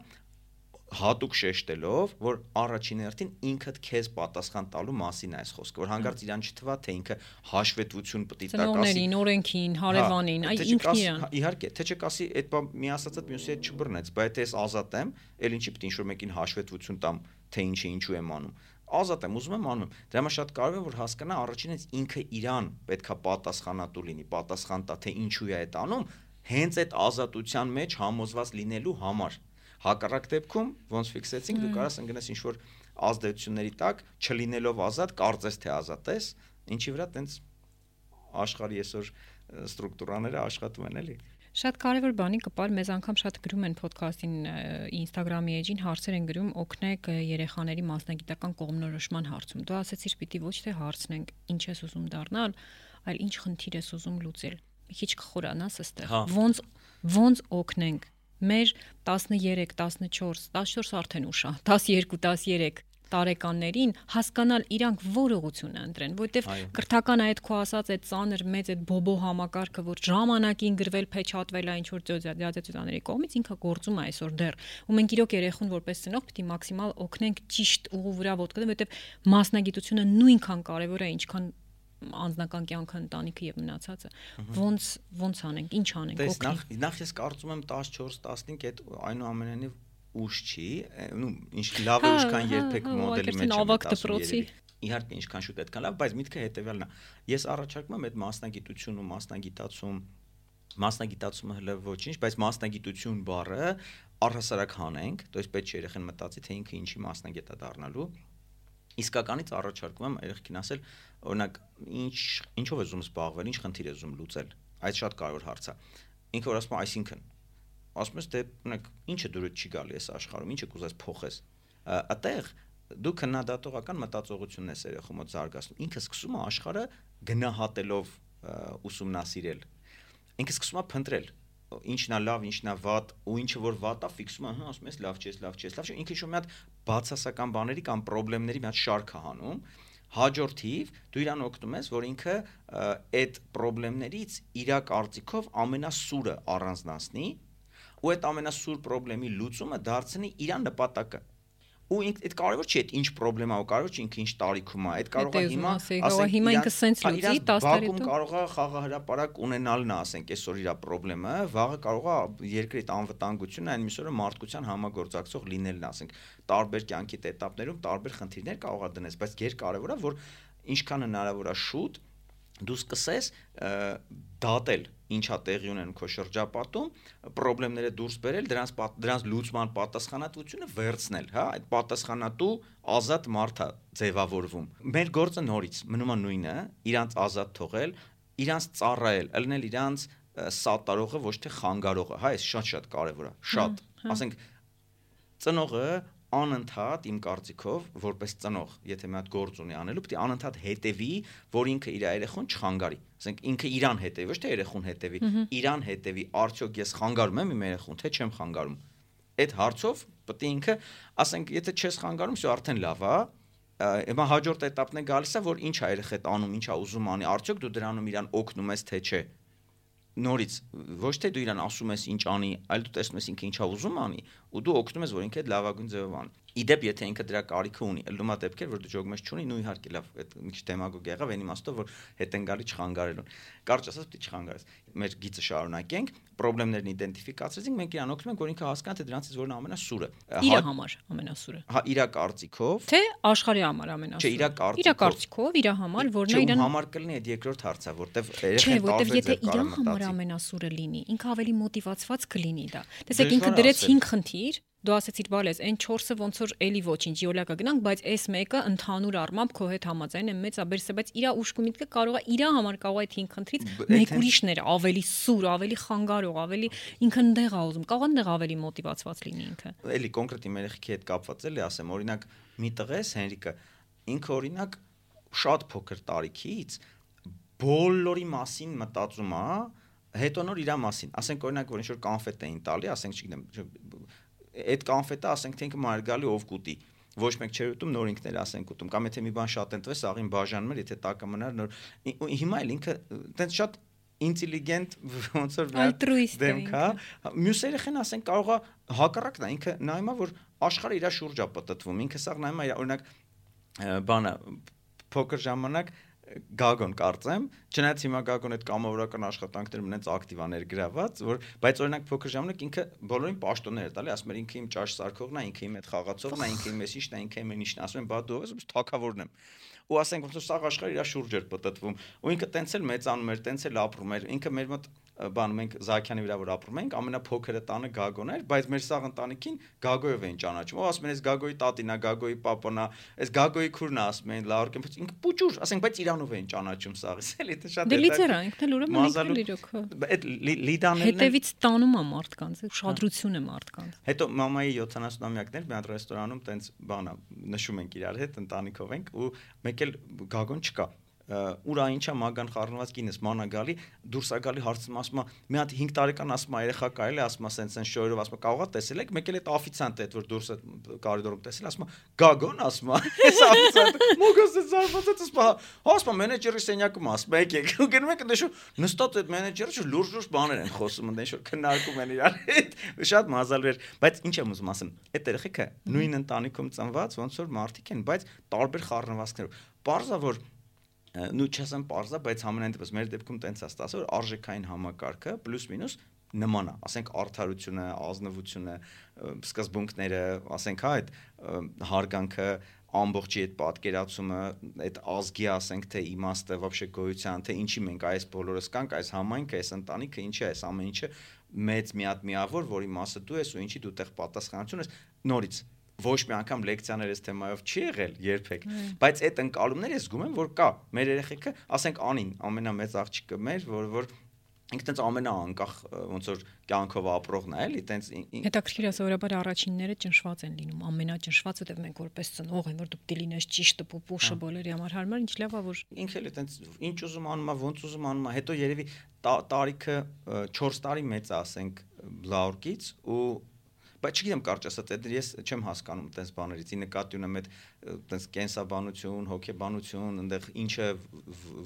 հատուկ շեշտելով, որ առաջին հերթին ինքդ քեզ պատասխան տալու մասին է այս խոսքը, որ հանգարց իրան չթվա, թե ինքը հաշվետվություն պետք է տա կասի։ Ծնողներին, օրենքին, հա, հարևանին, այ ինքն իրան։ Իհարկե, թե չկասի, այդ բան մի ասածը մյուսի հետ չբռնեց, բայց ես ազատ եմ, ել ինչի պետք է ինչ-որ մեկին հաշվետվություն տամ, թե ինչի ինչու եմ անում ազատ եմ, ուզում եմ անում։ Դրա համար շատ կարևոր է որ հասկանա առաջինից ինքը իրան պետքա պատասխանատու լինի, պատասխան տա թե ինչու է այդ անում, հենց այդ ազատության մեջ համոզված լինելու համար։ Հակառակ դեպքում, ոնց ֆիքսեցինք, դու կարաս ընկնես ինչ որ ազդեցությունների տակ, չլինելով ազատ, կարծես թե ազատ ես, ինչի վրա տենց աշխարհի այսօր ստրուկտուրաները աշխատում են էլի։ Շատ կարևոր բանի կպար, մեզ անգամ շատ գրում են ոդքասթին Instagram-ի էջին հարցեր են գրում, օգնեք երեխաների մասնագիտական կողմնորոշման հարցում։ Դու ասացիր, պիտի ոչ թե հարցնենք, ինչ ես ուզում դառնալ, այլ ինչ խնդիր ես ուզում լուծել։ Մի քիչ կխորանաս ըստեղ։ հա։ Ոնց ոնց օգնենք մեր 13, 14, 14 արդեն ուշ է, 12, 13 տարեկաններին հասկանալ իրանք որ ուղություն ընտրեն, որտեվ կրթական այդ քո ասած այդ ծանր մեծ այդ բոբո համակարգը, որ ժամանակին գրվել փեչատվել է ինչ որ ձյաձյաձյաների կողմից ինքը գործում է այսօր դեռ։ Ու մենք իրոք երեխուն որպես ծնող է մաքսիմալ օգնենք ճիշտ ուղու վրա ոտքել, որտեվ մասնագիտությունը նույնքան կարևոր է, ինչքան անձնական կյանքը ընտանիքը եւ մնացածը ոնց ոնց անենք ինչ անենք օգնենք նախ նախ ես կարծում եմ 14 15 այդ այնուամենայնիվ ուշ չի նու ինչ լավ է հա, ինչքան հա, երբեք հա, մոդելի մեջ ավակ դպրոցի իհարկե ինչքան շուտ այդքան լավ բայց միտքը հետեւյալն է ես առաջարկում եմ այդ մասնագիտություն ու մասնագիտացում մասնագիտացումը հələ ոչինչ, բայց մասնագիտություն բառը առհասարակ հանենք, то есть պետք է երեխան մտածի, թե ինքը ինչի մասնագետ է դառնալու իսկականից առաջարկում եմ երեխին ասել, օրինակ, ինչ ինչով է ուզում զբաղվել, ինչ խնդիր է ուզում լուծել։ Այդ շատ կարևոր հարց է։ Ինքը որ ասում է, այսինքն, ասում ես, դե, օրինակ, ինչը դուրս չի գալի այս աշխարհում, ինչը կուզես փոխես։ Ատեղ դու քննադատողական մտածողությունն ես երեխու մոտ զարգացնում։ Ինքը սկսում է աշխարհը գնահատելով ուսումնասիրել։ Ինքը սկսում է փնտրել ինչն է լավ, ինչն է վատ, ու ինչը որ վատ է, ֆիքսում է, հա, ասում ես լավ չես, լավ չես, լավ չէ, ինքը ինչ-որ մի հատ բացասական բաների կամ խնդիրների մի հատ շարք է հանում, հաջորդիվ դու իրան օգնում ես, որ ինքը այդ խնդիրներից իր կարծիքով ամենասուրը առանձնացնի ու այդ ամենասուր խնդրի լուծումը դարձնի իր նպատակը ու ինքն այդ կարևոր չի այդ ինչ խնդրեմա ու կարևոր չի ինքը ինչ տարիքում է այդ կարող է հիմա ասենք հիմա ինքը սենց հա, լուծի 10 տարի հետո կարող է խաղահրապարակ ունենալն է ասենք այսօր իր խնդրեմը վաղը կարող է երկրի այդ անվտանգությունը այն միսօրը մարդկության համագործակցող լինելն ասենք տարբեր կյանքի տետապներում տարբեր խնդիրներ կարող է դնես բայց ղեր կարևորը որ ինչքան հնարավոր է շուտ դու սկսես դատել ինչա տեղի ունեն քո շրջապատում, խնդիրները դուրս բերել, դրանց դրանց լուծման պատասխանատվությունը վերցնել, հա, այդ պատասխանատու ազատ մարդա ձևավորվում։ Մեր գործը նորից մնում է նույնը, իրանց ազատ թողել, իրանց ծառայել, ելնել իրանց սատարողը ոչ թե խանգարողը, հա, այս շատ-շատ կարևոր է, շատ։ Ասենք ծնողը անընդհատ իմ կարծիքով որպես ծնող, եթե մի հատ գործ ունի անելու, պետք է անընդհատ հետևի, որ ինքը իր երեխուն չխանգարի։ Ասենք ինքը իրան հետևի, ոչ թե երեխուն հետևի, իրան հետևի, արդյոք ես խանգարում եմ իմ երեխուն, թե չեմ խանգարում։ Այդ հարցով պետք է ինքը, ասենք, եթե չես խանգարում, всё արդեն լավ է, հիմա հաջորդ этаպն է գալիս է որ ինչ ա երեխետ անում, ինչ ա ուզում անի, արդյոք դու դրանում իրան օգնում ես թե չէ նորից ոչ թե դու իրան ասում ես ինչ անի, այլ դու տեսնում ես ինքը ինչա ուզում անի ու դու օգնում ես որ ինքը այդ լավագույն ձևով անի իդեպ եթե ինքը դրա կարիքը ունի ըլլումա դեպքեր որ դու ջոգմես չունի նույն իհարկե լավ այդ մի քիչ դեմագոգ եղավ այն իմաստով որ հետ են գալի չխանգարելուն կարճ ասած պիտի չխանգարես մեր գիծը շարունակենք խնդիրներն իդենտիֆիկացրեցինք մենք իրան օգնում ենք որ ինքը հասկանա թե դրանից որն ամենասուրը իր համար ամենասուրը հա իր կարծիքով թե աշխարհի համար ամենասուրը չէ իր կարծիքով իր կարծիքով իր համար որն է իրան համար կլինի այդ երկրորդ հարցը որտեվ երեխան տարբեր եթե իր համար ամենասուրը լինի ինքը ավելի մոտիվացված կլինի դա տեսեք ինքը դրեց 5 խնդիր դու ասացիր բալես այն 4-ը ոնց որ էլի ոչինչ յոլակա գնանք բայց այս մեկը ընդհանուր առմամբ քո հետ համաձայն է մեծ աբերսը բայց իրա ուշքի միտքը կարող է իրա համար կարող է 5 խնդրից մեկ ուրիշներ ավելի սուր ավելի խանգարող ավելի ինքը ընդեղ է ուզում կարող ընդեղ ավելի մոտիվացված լինի ինքը էլի կոնկրետ իմ երեխի հետ կապված էլի ասեմ օրինակ մի տղես Հենրիկը ինքը օրինակ շատ փոքր տարիքից բոլորի մասին մտածում է հետո նոր իրա մասին ասենք օրինակ որ ինչ որ կոնֆետ էին տալի ասենք չգիտեմ այդ կոնֆետը ասենք թե ինքը մար գալի ով կուտի ոչ մեկ չէր ուտում նոր ինքներ ասենք ուտում կամ եթե մի բան շատ են տվես աղին բաժանում էր եթե տակը մնար նոր հիմա էլ ինքը տենց շատ ինտելիգենտ (laughs) ոնց որ դեմք հա մյուս երեխեն ասենք կարողա հակառակն է ինքը նայում է որ աշխարհը իր շուրջա պատտվում ինքը սա նայում է օրինակ բանը փոքր ժամանակ Գագոն կարծեմ, չնայած հիմա Գագոն այդ կամավորական աշխատանքներում ունենց ակտիվա ներգրաված, որ բայց օրինակ փոքր ժամանակ ինքը բոլորին պաշտոններ է տալի, ասում էր ինքը իմ ճաշ սարքողն է, ինքը իմ այդ խաղացողն է, ինքը իմ (laughs) էսիշն է, ինքը իմ ինիշն, ասում են, բա դու ես թակավորն եմ ու ասենք ոնց որ սաղ աշխարհը իր շուրջ էր պատտվում ու ինքը տենց էլ մեծանում էր, տենց էլ ապրում էր։ Ինքը մեր մոտ բան մենք Զաքյանի վրա որ ապրում ենք, ամենափոքրը տանը Գագոն էր, բայց մեր սաղ ընտանիքին Գագոյով էին ճանաչում։ Ու ասում են, այս Գագոյի տատինա, Գագոյի պապանա, այս Գագոյի քուրն է, ասում են, լավ, բայց ինքը պուճուր, ասենք, բայց իրանով էին ճանաչում սաղից, էլի դա շատ է։ Դե լիցերա, ինքն էլ ուրեմն էլ իրոք։ Այդ լիդաներն հետևից տանում է մարդկանց, ուշադրություն է մարդկանց։ Հետո մամայի 70-ամյակներ մի հատ ռեստորանում տենց բանա նշում ենք իրար հետ, ընտանիքով ենք ու մեկ էլ Գագոն չկա ուրա ինչա մագան խառնված կինս մանա գալի դուրս է գալի հարցնում ասում է մի հատ 5 տարեկան ասում է երեխա կարելի ասում է սենց սենց շոյերով ասում է կարողա տեսել եք մեկ էլ այդ օֆիցիանտը այդ որ դուրս է կարիդորում տեսել ասում է գագոն ասում (laughs) է այս օֆիցիանտը մոգոս է զարմացած ասում է ասում է մենեջերի սենյակում ասում է եկեք ու (laughs) գնում եք դեշու նստած այդ մենեջերը շու լուրջ-լուրջ բաներ են խոսում դե շու քննարկում են իրար հետ շատ մազալ էր բայց ինչ եմ ուզում ասեմ այդ երեխեքը նույն ընտանիքում ծնված ոնց որ մարդիկ են բայց տարբեր խառնվածքներով Պարզա որ նու չասեմ parza, բայց համենայն դեպս մեր դեպքում տենց է ստացել, որ արժեքային համակարգը պլյուս մինուս նման է, ասենք արդարությունը, ազնվությունը, սկզբունքները, ասենք հա այդ հարգանքը ամբողջի այդ պատկերացումը, այդ ազգի ասենք թե իմաստը, вообще գոյության, թե ինչի մենք այս բոլորս կանք, այս համայնքը, այս ընտանիքը, ինչի է այս ամեն ինչը մեծ մի հատ միավոր, որի մասը դու ես ու ինչի դու տեղ պատասխանատուն ես նորից ոչ մի անգամ լեկցիաներ այս թեմայով չի եղել երբեք, բայց այդ ընկալումները զգում եմ, որ կա։ Մեր երեխեքը, ասենք Անին, ամենամեծ աղջիկը մեր, որ որ ինքը տենց ամենաանկախ ոնց որ կյանքով ապրողն է, էլի, տենց Հետաքրքիր է, սովորաբար առաջինները ճնշված են լինում, ամենաճնշվածը դեռ մենք որպես ծնող են, որ դու պիտի լինես ճիշտը, պուպուշը բոլորի համար հարմար, ինչ լավ է որ ինքը էլի տենց ինչ ուզում անում է, ոնց ուզում անում է, հետո երևի տարիքը 4 տարի մեծ է, ասենք, լաուրկից ու բայց չգիտեմ կարճ ասած, ես չեմ հասկանում տես բաներից։ Ի նկատի ունեմ այդ տես կենսաբանություն, հոգեբանություն, այնտեղ ինչը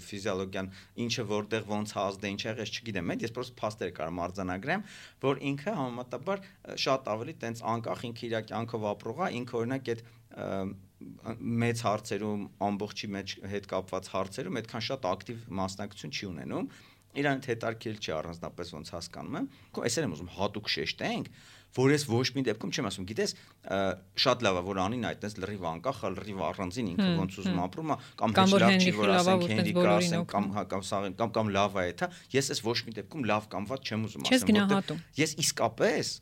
ֆիզիոլոգիան, ինչը որտեղ ոնց հազդ է, ինչ եղես, չգիտեմ, այդ ես պրոստը փաստեր կարամ արձանագրեմ, որ ինքը համեմատաբար շատ ավելի տես անկախ ինքը իր կյանքով ապրող է, ինքը օրինակ այդ մեծ հարցերում ամբողջի մեջ հետ կապված հարցերում այդքան շատ ակտիվ մասնակցություն չի ունենում իրան հետարկել չի առանձնապես ոնց հասկանում եմ այսօր եմ ուզում հատուկ շեշտենք որ ես ոչ մի դեպքում չեմ ասում, գիտես, շատ լավ է, որ անին այդպես լրիվ անկախ, լրիվ առանձին ինքը ոնց ուզում ապրում է, կամ հեչ լավ չի, որ ասենք հենրիկա ասենք կամ հա կամ սաղին կամ կամ լավ է դա, ես ես ոչ մի դեպքում լավ կամ վատ չեմ ուզում ասեմ, որտեղ ես իսկապես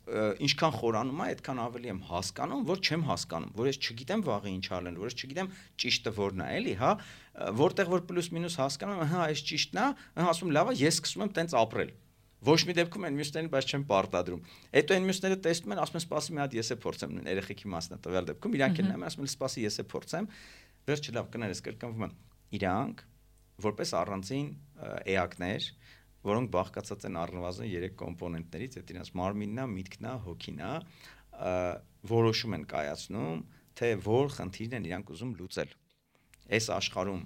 ինչքան խորանում է, այդքան ավելի եմ հասկանում, որ չեմ հասկանում, որ ես չգիտեմ վաղը ինչ ալեն, որ ես չգիտեմ ճիշտը որն է, էլի, հա, որտեղ որ պլյուս մինուս հասկանում հա, այս ճիշտն է, ասում լավ է, ես սկսում եմ տենց ապրել Ոչ մի դեպքում այն մյուսներին բայց չեմ պարտադրում։ Հետո այն մյուսները տեսնում են, ասում են, սպասի մի հատ ես է փորձեմ երեխեքի մասն է տվյալ դեպքում, իրանք են նայում, ասում են, սպասի ես է փորձեմ։ Վերջը լավ կներես կրկնվում են։ Իրանք որպես առանձին էակներ, որոնք բաղկացած են առնվազն 3 կոմպոնենտներից, այդ իրենց մարմինն է, միտքն է, հոգին է, որոշում են կայացնում, թե որ խնդիրն են իրանք ուզում լուծել։ Այս աշխարհում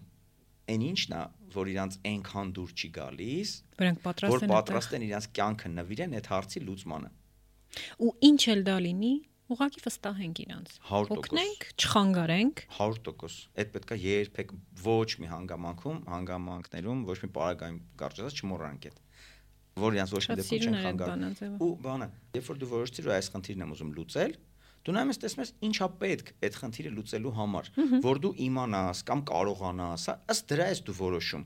այն ինչն է, որ իրանց այնքան դուր չի գալիս, որոնք պատրաստ են որ պատրաստ են իրանց կյանքը նվիրեն այդ հարցի լուծմանը։ Ու ինչ էլ դա լինի, ուղղակի վստահենք իրանց։ Օգնենք, չխանգարենք։ 100%։ Այդ պետքա երբեք ոչ մի հանգամանքում, հանգամանքներում, ոչ մի պարագայում կարճացած չմոռանանք այդ որ իրանց ոչ մի դեպքում չեն խանգարում։ Ու բանը, երբ որ դու որոշեցիր որ այս խնդիրն եմ ուզում լուծել, դու նայում ես տեսնում ես ինչա պետք այդ խնդիրը լուծելու համար, որ դու իմանաս կամ կարողանաս, ըստ դրա ես դու որոշում։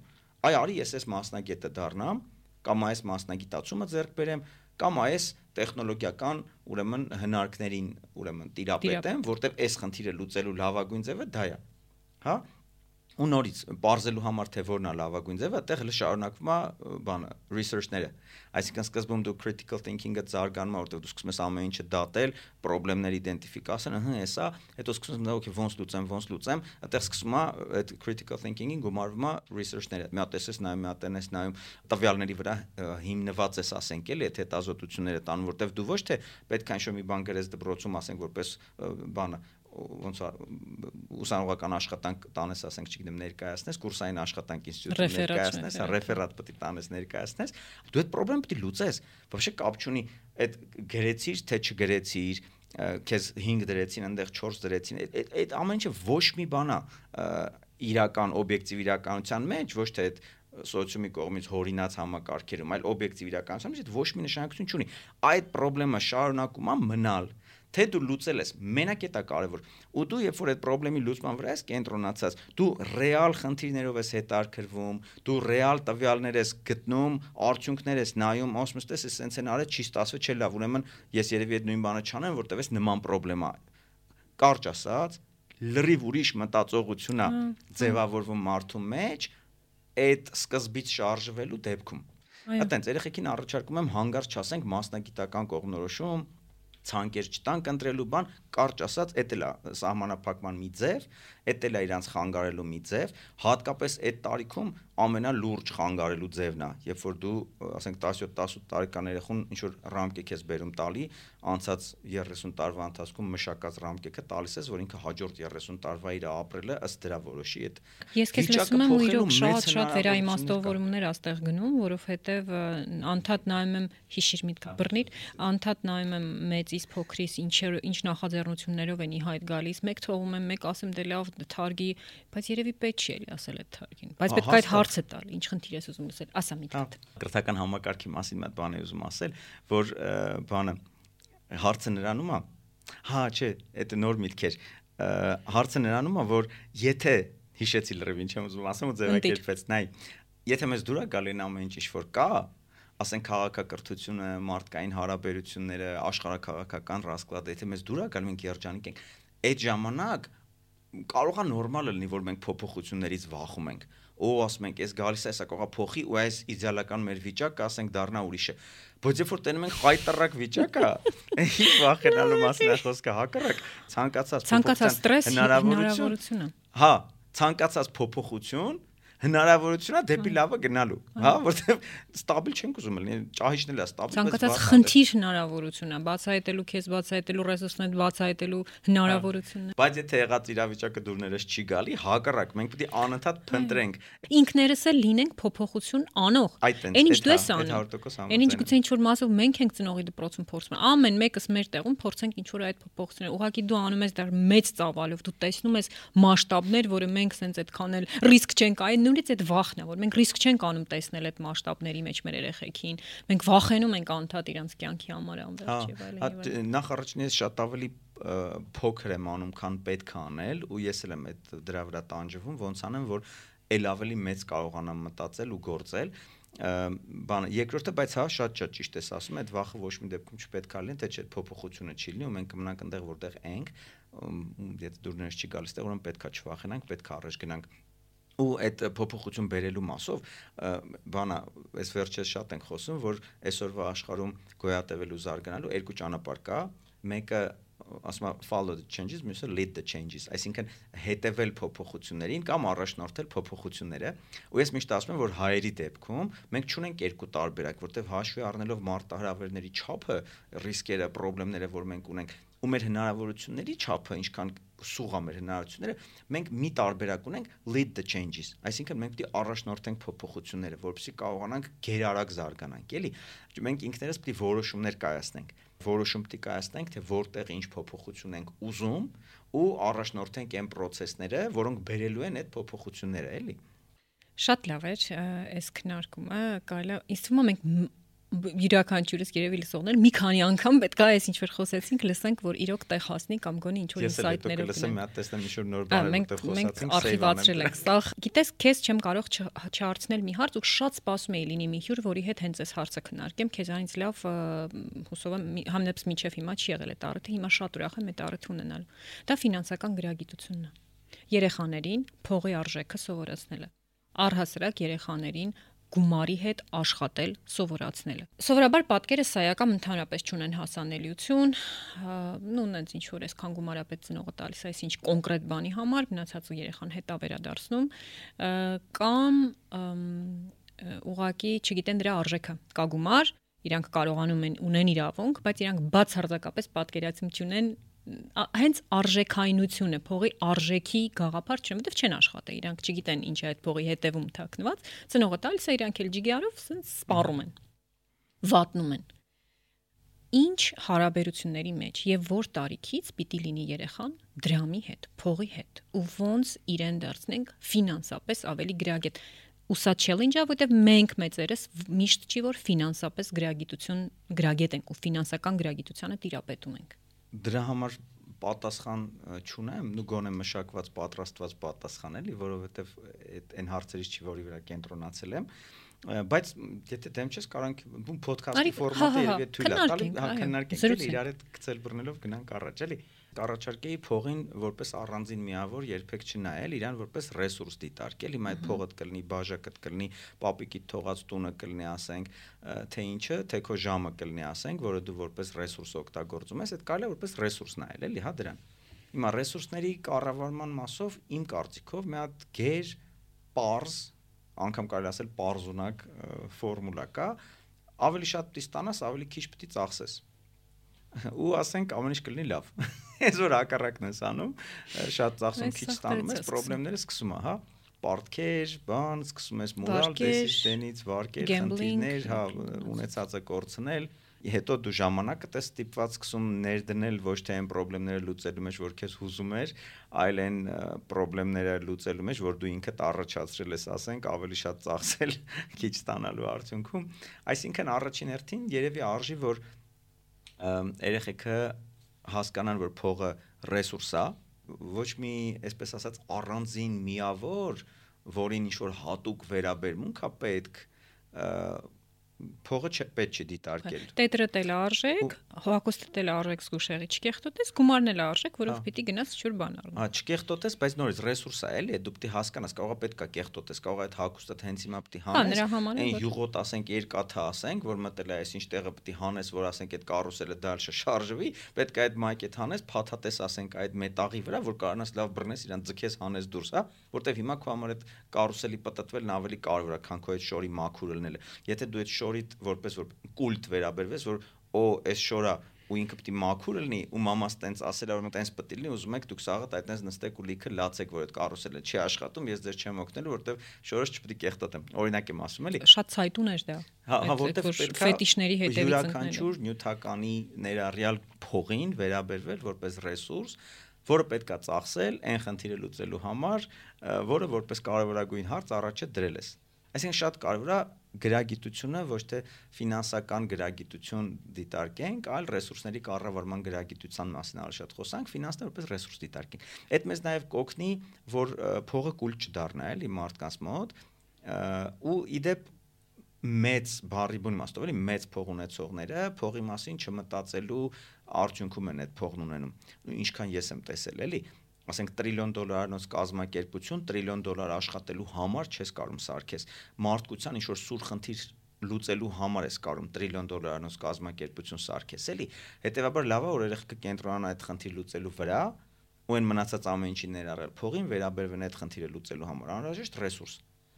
Այ արի ես այս մասնագետը դառնամ, կամ այս մասնագիտացումը ձեռք բերեմ, կամ այս տեխնոլոգիական ուրեմն հնարքներին ուրեմն տիրապետեմ, որտեվ այս խնդիրը լուծելու լավագույն ձևը դա է։ Հա ու նորից parzելու համար թե որն է լավագույն ձևը, այդտեղ հենց շարունակվում է բանը research-ները։ Այսինքն սկզբում դու critical thinking-ը զարգանում է, որտեղ դու սկսում ես ամեն ինչը դատել, խնդիրներ իդենտիֆիկացնել, ըհը, հեսա, հետո սկսում ես օքեյ ոնց լուծեմ, ոնց լուծեմ, այդտեղ սկսում է այդ critical thinking-ին գումարվում է research-ները։ Մի հատ ես նայում, մի հատ ես նայում, տվյալների վրա հիմնված ես, ասենք, էլի, այդ հետազոտությունները տանում, որտեղ դու ոչ թե պետք է ինչ-որ մի բան գրես դպրոցում, ասենք, որպես բանը ոնց ուսանողական աշխատանք տանես, ասենք, չգիտեմ, ներկայացնես, կուրսային աշխատանք ինստիտուտում ներկայացնես, հա, հա, ռեֆերատ պետք է տանես, ներկայացնես, դու այդ խնդրեմ պետք է լուծես, բավական կապ չունի այդ գրեցիր թե չգրեցիր, քեզ 5 դրեցին, այնտեղ 4 դրեցին, այդ այդ ամեն ինչը ոչ մի բան է իրական օբյեկտիվ իրականության մեջ, ոչ թե այդ սոցիումի կողմից հորինած համակարգերում, այլ օբյեկտիվ իրականության մեջ այդ ոչ մի նշանակություն չունի։ Այդ խնդրեմը շարունակում է մնալ։ Ա, թե դու լուծել ես մենակ դա կարևոր ու դու երբ որ այդ խնդրեմի լուծման վրա ես կենտրոնացած դու ռեալ խնդիրներով ես հետարկվում դու ռեալ տվյալներ ես գտնում արդյունքներ ես նայում ասում ես տես սենց են արել չի ստացվել չէ լավ ուրեմն ես երևի այդ նույն բանը չանեմ որտեվ էս նման խնդրեմա կարճ ասած լրիվ ուրիշ մտածողություն է (clears throat) ձևավորվում մարդու մեջ այդ սկզբից շարժվելու դեպքում Այտենց երեխեքին առաջարկում եմ հանգարց չասենք մասնագիտական կողմնորոշում ցանկեր չտանք ընտրելու բան, կարճ ասած, դա էլ է սահմանափակման մի ձև, դա էլ է իրանց խանգարելու մի ձև, հատկապես այդ տարիքում ամենալուրջ խանգարելու ձևն է, երբ որ դու, ասենք 17-18 տարեկան երեխուն ինչ որ ռամկեկ ես բերում տալի, անցած 30 տարվա ընթացքում մշակած ռամկեքը տալիս ես, որ ինքը հաջորդ 30 տարվա իր ապրելը ըստ դրա որոշի այդ Ես քեզ լսում եմ ու իրոք շատ շատ վերաիմաստավորումներ աստեղ գնում, որովհետև անդադ նայում եմ հիշիր միտքը բռնիր, անդադ նայում եմ մեծից փոքրից ինչ ինչ նախաձեռնություններով են ի հայտ գալիս, մեկ թողում եմ, մեկ ասեմ դե լավ թարգի, բայց երևի պետք չի էլի ասել այդ թարգին։ Բայց պետք է այդ հարցը տալ, ինչ խնդիր ես ուզում լսել, ասա մի հատ։ Կրթական համակարգի մասին մի հատ բան եմ ուզում ասել, որ բանը հարցը նրանում է Հա, չէ, դա նոր միտք էր։ հարցը նրանում է, որ եթե հիշեցի լրիվ ինչ եմ ուզում ասեմ ու ձևակերպեց, նայ, եթե մեզ դուր է գալին ամեն ինչ ինչ որ կա, ասենք քաղաքակրթությունը, մարդկային հարաբերությունները, աշխարհակաղակական ռասկլադը, եթե մեզ դուր է գալու մենք երջանիկ ենք, այդ ժամանակ կարող է նորմալ լինի, որ մենք փոփոխություններից վախում ենք ու ասում ենք, այս գալիս է, սա կողա փոխի ու այս իդեալական մեր վիճակը, ասենք, դառնա ուրիշը։ Բայց երբ որ տենում ենք խայտարակ վիճակը, (laughs) ինչ վախենալու մասն է խոսքը հակառակ, ցանկացած ցանկացած ստրես հնարավորությունը։ Հա, ցանկացած փոփոխություն հնարավորությունա դեպի լավը գնալու, հա, որտեվ ստաբիլ չենք ուզում լինի, ճահիճն էլ է ստաբիլ, ցանկացած խնդիր հնարավորությունա, բացահայտելու քեզ բացահայտելու ռեսուրսներ բացահայտելու հնարավորությունն է։ Բայց եթե եղած իրավիճակը դուրներս չի գալի, հակառակ մենք պետք է անընդհատ փնտրենք։ Ինքներս էլ լինենք փոփոխություն անող։ Այն ինչ դու ես անում։ Այն ինչ գուցե ինչ որ մասով մենք ենք ծնողի դպրոցում փորձում։ Ամեն մեկս մեր տեղում փորձենք ինչ որ այդ փոփոխությունները։ Ուղղակի դու անում ես դեռ մեծ ծավալով, դու տեսնում ես մասշտաբներ, որը մենք սենց այդքան էլ ռիսկ չենք այն նույնից այդ վախն է, որ մենք ռիսկ չենք անում տեսնել այդ մասշտաբների մեջ մեր երեխեքին։ Մենք վախենում ենք անդադ իրանց կյանքի համար անverջ եւ այլն։ Հա նախ առաջինից շատ ավելի փոքր եմ անում, քան պետք է անել ու ես էլ եմ այդ դրա վրա տանջվում, ոնց անեմ, որ ել ավելի մեծ կարողանամ մտածել ու գործել բանը երկրորդը բայց հա շատ շատ ճիշտ ես ասում այդ վախը ոչ մի դեպքում չպետք է լինի թե չէ փոփոխությունը չի լինի ու մենք կմնանք այնտեղ որտեղ ենք եթե դուրներս չի գալիս տեղ ուրեմն պետքա չվախենանք պետքա առաջ գնանք ու այդ փոփոխություն բերելու մասով բանա այս վերջերս շատ ենք խոսում որ այսօրվա աշխարհում գոյատևելու զարգանալու երկու ճանապարհ կա մեկը ասում եմ follow the changes, մյուսը lead the changes, այսինքն հետևել փոփոխություններին կամ առաջնորդել փոփոխությունները։ Ու ես միշտ ասում եմ, որ հայերի դեպքում մենք չունենք երկու տարբերակ, որտեղ հաշվի առնելով մարտահրավերների չափը, ռիսկերը, խնդիրները, որ մենք ունենք, ու մեր հնարավորությունների չափը, ինչքան սուղա մեր հնարավորությունները, մենք մի տարբերակ ունենք lead the changes, այսինքն մենք պետք է առաջնորդենք փոփոխությունները, որովհետեւ կարողանանք գերարագ զարգանանք, էլի։ Մենք ինքներս պետք է որոշումներ կայացնենք, որոշում պետք է կայացնենք, թե որտեղ ինչ փոփոխություն ենք ուզում ու առաջնորդենք այն process-ները, որոնք բերելու են այդ փոփոխությունները, էլի։ Շատ լավ էր այս քննարկումը, կարելի է, ինձ թվում է մենք յուրաքանչյուրս երևի լսողներ մի քանի անգամ պետք է այս ինչ որ խոսեցինք լսենք որ իրոք տեղ հասնի կամ գոնի ինչ որ սայթներով լսեմ մի հատ տեսնեմ ինչ որ նոր բաներ որտեղ խոսացինք մենք արխիվացրել ենք սա գիտես քեզ չեմ կարող չհարցնել մի հարց ու շատ սպասում էի լինի մի հյուր որի հետ հենց այս հարցը քննարկեմ քեզանից լավ հուսով եմ համնեպս միջև հիմա չի եղել այդ առիթը հիմա շատ ուրախ եմ այդ առիթը ունենալ դա ֆինանսական գրագիտությունն է երեխաներին փողի արժեքը սովորեցնելը առհասարակ երեխաներին գումարի հետ աշխատել, սովորացնելը։ Սովորաբար պատկերը սայական ընդհանրապես չունեն հասանելիություն, նու նենց ինչ որ այսքան գումարապետ ծնողը տալիս է այսինչ կոնկրետ բանի համար, մնացածը երեխան հետա վերադարձնում, կամ ուղակի չգիտեն դրա արժեքը։ Կա գումար, իրանք կարողանում են ունեն իրավունք, բայց իրանք բացարձակապես պատկերացում չունեն հենց արժեքայնությունը, փողի արժեքի գաղափար չեն, որտեվ չեն աշխատել, իրանք չգիտեն ինչ է այդ փողի հետևում թաքնված, ծնողը տալիս է իրանք էլ ջիգարով սենց սպառում են։ Վատնում են։ Ինչ հարաբերությունների մեջ եւ որ տարիքից պիտի լինի երեխան դրամի հետ, փողի հետ ու ոնց իրեն դարձնենք ֆինանսապես ավելի գրագետ ու սա challenge-ը, որտեղ մենք մեծերս միշտ չի որ ֆինանսապես գրագիտություն գրագետ ենք ու ֆինանսական գրագիտությանը տիրապետում ենք դրա համար պատասխան չունեմ, նու գոնե մշակված պատրաստված պատասխան էլի, որովհետև այդ այն հարցերից չի, որի վրա կենտրոնացել եմ, բայց եթե դեմ չես կարող բուն ոդքասթի ֆորմատը երևի թույլ տալի, հա քննարկենք իրար հետ գցել բռնելով գնանք առաջ էլի կառաջարկեի փողին որպես առանձին միավոր երբեք չնայել, իրան որպես ռեսուրս դիտարկել։ Հիմա այդ փողը կլինի բաժակը կլինի, պապիկի թողած տունը կլինի, ասենք, թե ինչը, թե քո ժամը կլինի, ասենք, որը դու որպես ռեսուրս օգտագործում ես, այդ կարելի է որպես ռեսուրս նայել, էլի, հա դրան։ Հիմա ռեսուրսների կառավարման մասով իմ կարծիքով մի հատ գեր པարզ, անգամ կարելի ասել པարզունակ ֆորմուլա կա, ավելի շատ պիտի ստանաս, ավելի քիչ պիտի ծախսես ու ասենք ամեն ինչ կլինի լավ։ (laughs) Այս որ հակառակն ես անում, շատ ծախսում քիչ ստանում ես, խնդիրները սկսում է, հա պարտքեր, բան, սկսում ես մորալ դեսիստենից, վարկեր, խնդիրներ, հա, ունեցածը կորցնել, հետո դու ժամանակը տես ստիպված սկսում ներդնել ոչ թե այն խնդիրները լուծելու մեջ, որ քեզ հուզում էր, այլ այն խնդիրները լուծելու մեջ, որ դու ինքդ առաջացրել ես, ասենք, ավելի շատ ծախսել (laughs) քիչ ստանալու արդյունքում։ Այսինքն առաջին հերթին երևի արժի, որ երեխեքը հասկանան, որ փողը ռեսուրս է, ոչ մի, այսպես ասած, առանձին միավոր, որին ինչ որ հատուկ վերաբերմունք է պետք, փողը չէ պետք չէ դիտարկել։ Տետրը տել արժեք, հողակոստը տել արժեք զգուշեղի չկեղտոտես, գումարն էլ արժեք, որով պիտի գնաս չուր բան առնես։ Հա, չկեղտոտես, բայց նորից ռեսուրս է, էլի, դու պիտի հասկանաս, կարողա պետքա կեղտոտես, կարողա այդ հակոստը հենց հիմա պիտի Հա, հանես։ է, Այն յուղոտ ասենք երկաթը ասենք, որ մտել է այսինչ տեղը պիտի հանես, որ ասենք այդ կարուսելը դալ շարժվի, պետք է այդ մայկետ հանես, փաթաթես ասենք այդ մետաղի վրա, որ կարողանաս լավ բռնես իրան ձգես հանես դուրս, հա, որտեվ հիմա քո համար այդ կարուսելի պատտվելն ավելի կարևոր է, քան քո այդ շորի մաքուրը լինելը։ Եթե դու այդ շորիդ որպես որ կուլտ վերաբերվես, որ օ, այս շորա ու ինքը պիտի մաքուր լինի ու մամաս տենց ասել է որ մենք տենց պետք է լինի ուզում եք դուք սաղը այդտենց նստեք ու լիքը լացեք որ այդ կարուսելը չի աշխատում ես ձեր չեմ օգնելու որովհետև շորս չպետք է կեղտոտեմ օրինակ եմ ասում էլի Շատ ցայտուն էր դա։ Հա, հա, Այդ- որտեվ այդ որ պետքա ֆետիշների հետևից յուրաքանչյուր նյութականի ներառյալ փողին վերաբերվել որպես ռեսուրս, որը պետքա ծախսել այն խնդիրը լուծելու համար, որը որպես կարևորագույն հարց առաջ է դրել ես։ Այսինքն շատ կարևոր է գրագիտությունը ոչ թե ֆինանսական գրագիտություն դիտարկենք, այլ ռեսուրսների կառավարման գրագիտության մասին ավելի շատ խոսանք, ֆինանսները որպես ռեսուրս դիտարկենք։ Այդ մեզ նաև կօգնի, որ փողը կուլ չդառնա էլի մարդկանց մոտ, ու իդեպ մեծ բարի բուն իմաստով էլի մեծ փող ունեցողները փողի մասին չմտածելու արդյունքում են այդ փողն ունենում ու ինչքան ես եմ տեսել էլի ասենք տրիլիոն դոլարանոց կազմակերպություն տրիլիոն դոլար աշխատելու համար չես կարում սարքես մարդկության ինչ որ սուր խնդիր լուծելու համար ես կարում տրիլիոն դոլարանոց կազմակերպություն սարքես էլի հետեւաբար լավ է որ երեխքը կենտրոնանա այդ խնդիր լուծելու վրա ու այն մնացած ամեն ինչի ներառել փողին վերաբերվեն այդ խնդիրը լուծելու համար անհրաժեշտ ռեսուրս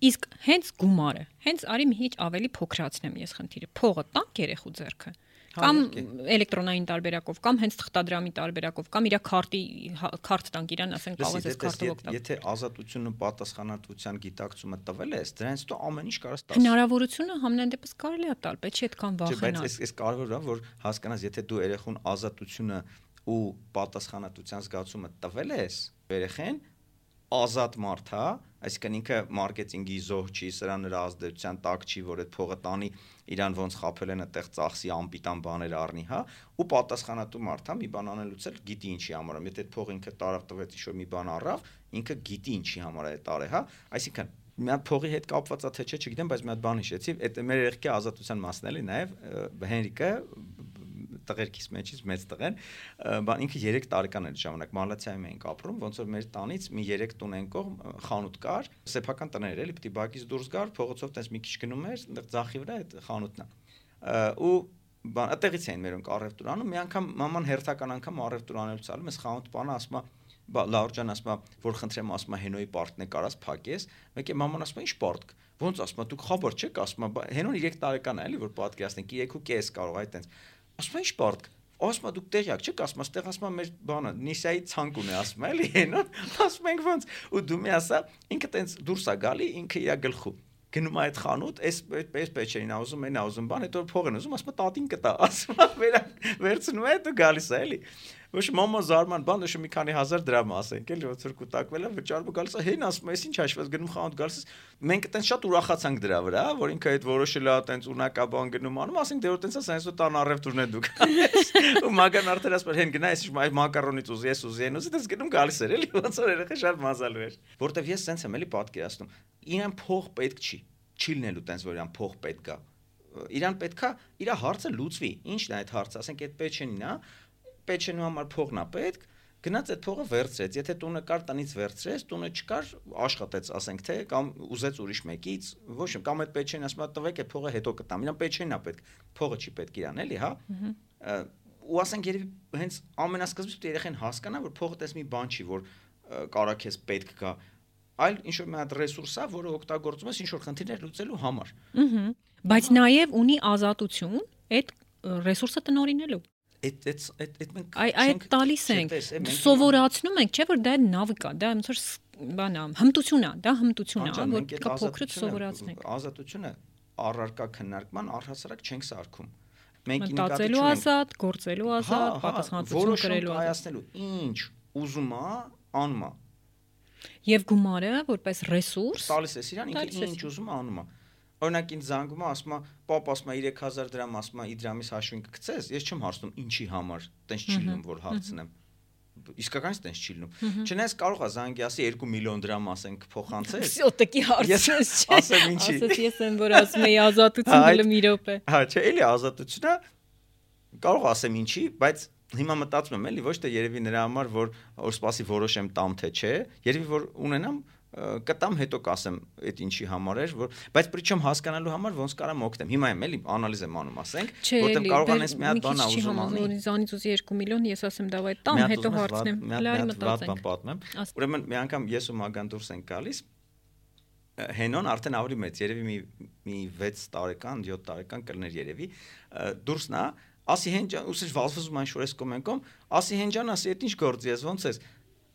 Իսկ հենց գումարը, հենց արի մի քիչ ավելի փոքրացնեմ ես խնդիրը։ Փողը տանք երեխու ձեռքը կամ իհարկե։ էլեկտրոնային տարբերակով կամ հենց թղթադրամի տարբերակով կամ իր քարտի հա- քարտ տանք իրան ասենք կարող ես քարտով օգտվել։ եթե ազատությունը պատասխանատվության գիտակցումը տվել ես, դրանից հետո ամեն ինչ կարաս տաս։ Հնարավորությունը համենայն դեպս կարելի է տալ, պետք չի այդքան Չէ, բայց վախենալ։ այս այս կարևոր է, որ հասկանաս, եթե դու երեխուն ազատությունը ու պատասխանատվության զգացումը տվել ես, երեխեն ազատ մարդ հա, այսինքն ինքը մարքեթինգի զոհ չի, սրա նրա ազդեցության տակ չի, որ այդ փողը տանի իրան ոնց խափել են այդտեղ ծախսի ամպիտան բաներ առնի, հա, ու պատասխանատու մարդ հա, մի բան անելուց էլ գիտի ինչի համար, եթե այդ փողը ինքը տարավ տվեց ինչ-որ մի բան առավ, ինքը գիտի ինչի համար է տարե, հա, այսինքն մի հատ փողի հետ կապված է թե չէ, չգիտեմ, բայց մի հատ բան հիշեցի, այդ մեր երեխքի ազատության մասն էլի նաև Հենրիկը տղերքից մեջից մեծ տղեն, բան ինքը 3 տարեկան էր ժամանակ Մալացիայում էինք ապրում, ոնց որ մեր տանից մի 3 տուն են կողմ խանութ կար, սեփական տներ էլի, պիտի բակից դուրս գար, փողոցով տես մի քիչ գնում էր, այնտեղ ձախի վրա այդ խանութն է։ ու բան այդտեղից էին մերոնք առևտուր անում, մի անգամ մաման հերթական անգամ առևտուր անելուց ալում, այս խանութ բանը ասում է բա լաուրջան ասում է որ խնդրեմ ասում է հենոյի պարտն է կարաս փակես մեկ է մաման ասում է ինչ պարտք ոնց ասում է դուք խաբար չեք ասում է «Բա հենոն 3 տարեկան է էլի որ պատկերացնեք 3 ու կես կարող է այտենց ասում է ինչ պարտք ասում է դուք տեղյակ չեք ասում ստեղ ասում է մեր բանը նիսայի ցանկ ունի ասում է էլի հենոն ասում ենք ոնց ու դու մի ասա ինքը տենց դուրս է գալի ինքը իր գլխու գնում է այդ խանութ, այս այդպես պետք է ուզում են ուզում բան, հետո փող են ուզում, ասում է տատին կտա, ասում է վերցնում է դու գալիս է էլի։ Ոչ մամա զարման բան, ոչ մի քանի հազար դրամ ասենք, էլի ոնց որ կուտակվել է, վճարումը գալիս է, հեն ասում է, այս ինչ հաշվես գնում խանութ գալիս։ Մենք այտենց շատ ուրախացանք դրա վրա, որ ինքը այդ որոշել է այտենց ունակաբան գնում անում, ասենք դե որ այտենց է սենսո տան առևտուրն է դուք։ Ու մագան արդեն ասում էր, հեն գնա, այս այ մակարոնից ուզի, ես ուզի, են ուզի, դες գնում գալիս էր էլի, ոնց որ երեխա շատ մազալու էր։ Որտեվ ես սենց եմ էլի պատկերացնում, իրան փող պետք չի չի լինելու տենց որ իրան փող պետք է իրան պետքա իր հարցը լուծվի ինչն է այդ հարցը ասենք այդ Պեչենին հա Պեչենու համար փողն է պետք գնաց այդ փողը վերցրեց եթե տունը կար տնից վերցրեց տունը չկար աշխատեց ասենք թե կամ ուզեց ուրիշ մեկից ոչ կամ այդ Պեչենին ասում է տվեք այդ փողը հետո կտամ իրան Պեչենին է պետք փողը չի պետք իրան էլի հա ու ասենք երևի հենց ամենասկզբից պետք է երեխեն հասկանա որ փողը տես մի բան չի որ կարա քեզ պետք կա այլ ինչ որ մի հատ ռեսուրս է, որը օգտագործում ես ինչ որ խնդիրներ լուծելու համար։ Ահա։ Բայց նաև ունի ազատություն այդ ռեսուրսը տնորինելու։ Այդ այդ այդ այդ մենք Այ այդ տալիս ենք։ Սովորացնում ենք, չէ՞ որ դա նավիկ է, դա ոնց որ բանա, հմտություն է, դա հմտություն է, որ կա փոքրուց սովորացնենք։ Ազատությունը առարկա քննարկման առհասարակ չենք սարքում։ Մենք մտածելու ազատ, գործելու ազատ, պատասխանատվություն կրելու ազատ։ Կայացնելու ինչ ուզում է, անում է Եվ գումարը որպես ռեսուրս տալիս է իրան ինքը ինչ ուզում է անում է օրինակ ինձ զանգում է ասում է պապ ասում է 3000 դրամ ասում է իդրամից հաշվին կգցես ես չեմ հարցնում ինչի համար տենց չի լինում որ հարցնեմ իսկականից տենց չի լինում։ Չնայած կարող է զանգի ասի 2 միլիոն դրամ ասենք փոխանցես։ Սյոտեկի Ես հարցես չէ։ ասեմ ինչի։ Ասես ես եմ որ ասում եի ազատություն գլը մի րոպե։ Հա, չէ, էլի ազատությունը կարող ասեմ ինչի, բայց հիմա մտածում եմ էլի ոչ թե երևի նրա համար որ որ սպասի որոշեմ տամ թե չէ, երևի որ ունենամ կտամ հետո կասեմ այդ ինչի համար էր, որ բայց պրիչոմ հասկանալու համար ոնց կարամ օգնեմ։ Հիմա եմ էլի անալիզ եմ անում, ասենք, որտեղ կարող անես մի հատ բան ուզում անի։ Ինձանից ուզի 2 միլիոն, ես ասեմ դավայ տամ, Մի հատ հետո հարցնեմ։ բան մտածենք։ պատմեմ։ Ուրեմն մի անգամ ես ու Մագան դուրս ենք գալիս Հենոն արդեն ավելի մեծ, երևի մի մի 6 տարեկան, 7 տարեկան կլներ երևի։ Դուրս նա, ասի հեն ջան, ուսի վազվզում այն շորես կոմենկոմ, ասի հեն ջան, ասի այդ ինչ գործի ես, ոնց ես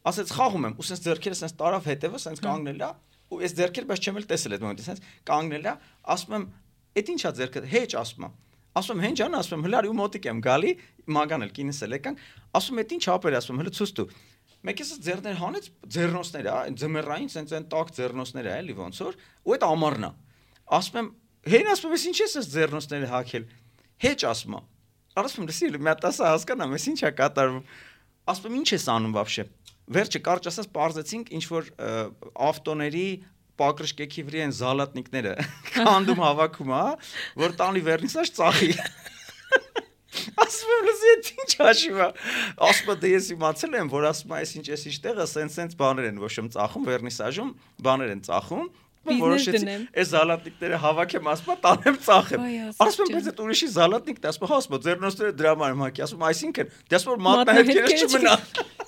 Ասեց խաղում եմ, ու սենց ձերքերը սենց տարավ հետևը, սենց կանգնել է, ու ես ձերքերը բայց չեմ էլ տեսել այդ մոմենտը, սենց կանգնել է, ասում եմ, այդ ինչա ձերքը, հեչ ասում եմ։ Ասում եմ, հեն ջան, ասում եմ, հլարի ու մոտիկ եմ գալի, մագան էլ կինս էլ եկանք, ասում եմ, այդ ինչ ապեր, ասում եմ, հələ ցույց տու։ Մեկ էս ձեռներ հանեց, ձեռնոցներ է, այն ձմեռային սենց այն տակ ձեռնոցներ է, էլի ոնց որ, ու այդ ամառն է։ Ասում եմ, հեն ասում եմ, «Էս ինչ ես այս ձեռնոցները հակել։ Հեչ ասում եմ։ Ասում եմ, լսի, մի հատ ասա հասկանամ, էս ինչ է կատարվում։ Ասում եմ, ինչ ես անում вообще։ Վերջը կարճ ասած parzեցինք ինչ որ ավտոների պակրշկեքի վրի են զալատնիկները (laughs) քանդում հավաքում, հա, որ տանի վերնիսաժ ծախի։ (laughs) Ասում եմ լսի այդ ինչ հաշիվա։ Ասում եմ դե ես իմացել եմ, որ ասում եմ այս ինչ էս ինչ տեղը սենց-սենց բաներ են ոչմ ծախում վերնիսաժում, բաներ են ծախում։ Որոշեցի այս զալատնիկները հավաքեմ, ասում եմ տանեմ ծախեմ։ Ասում եմ բայց այդ ուրիշի զալատնիկն ասում եմ հա, ասում եմ ձեռնոցները դրա համար եմ հակի, ասում եմ այսինքն որ մատնահետքերը Մատնահետքերը չմնա։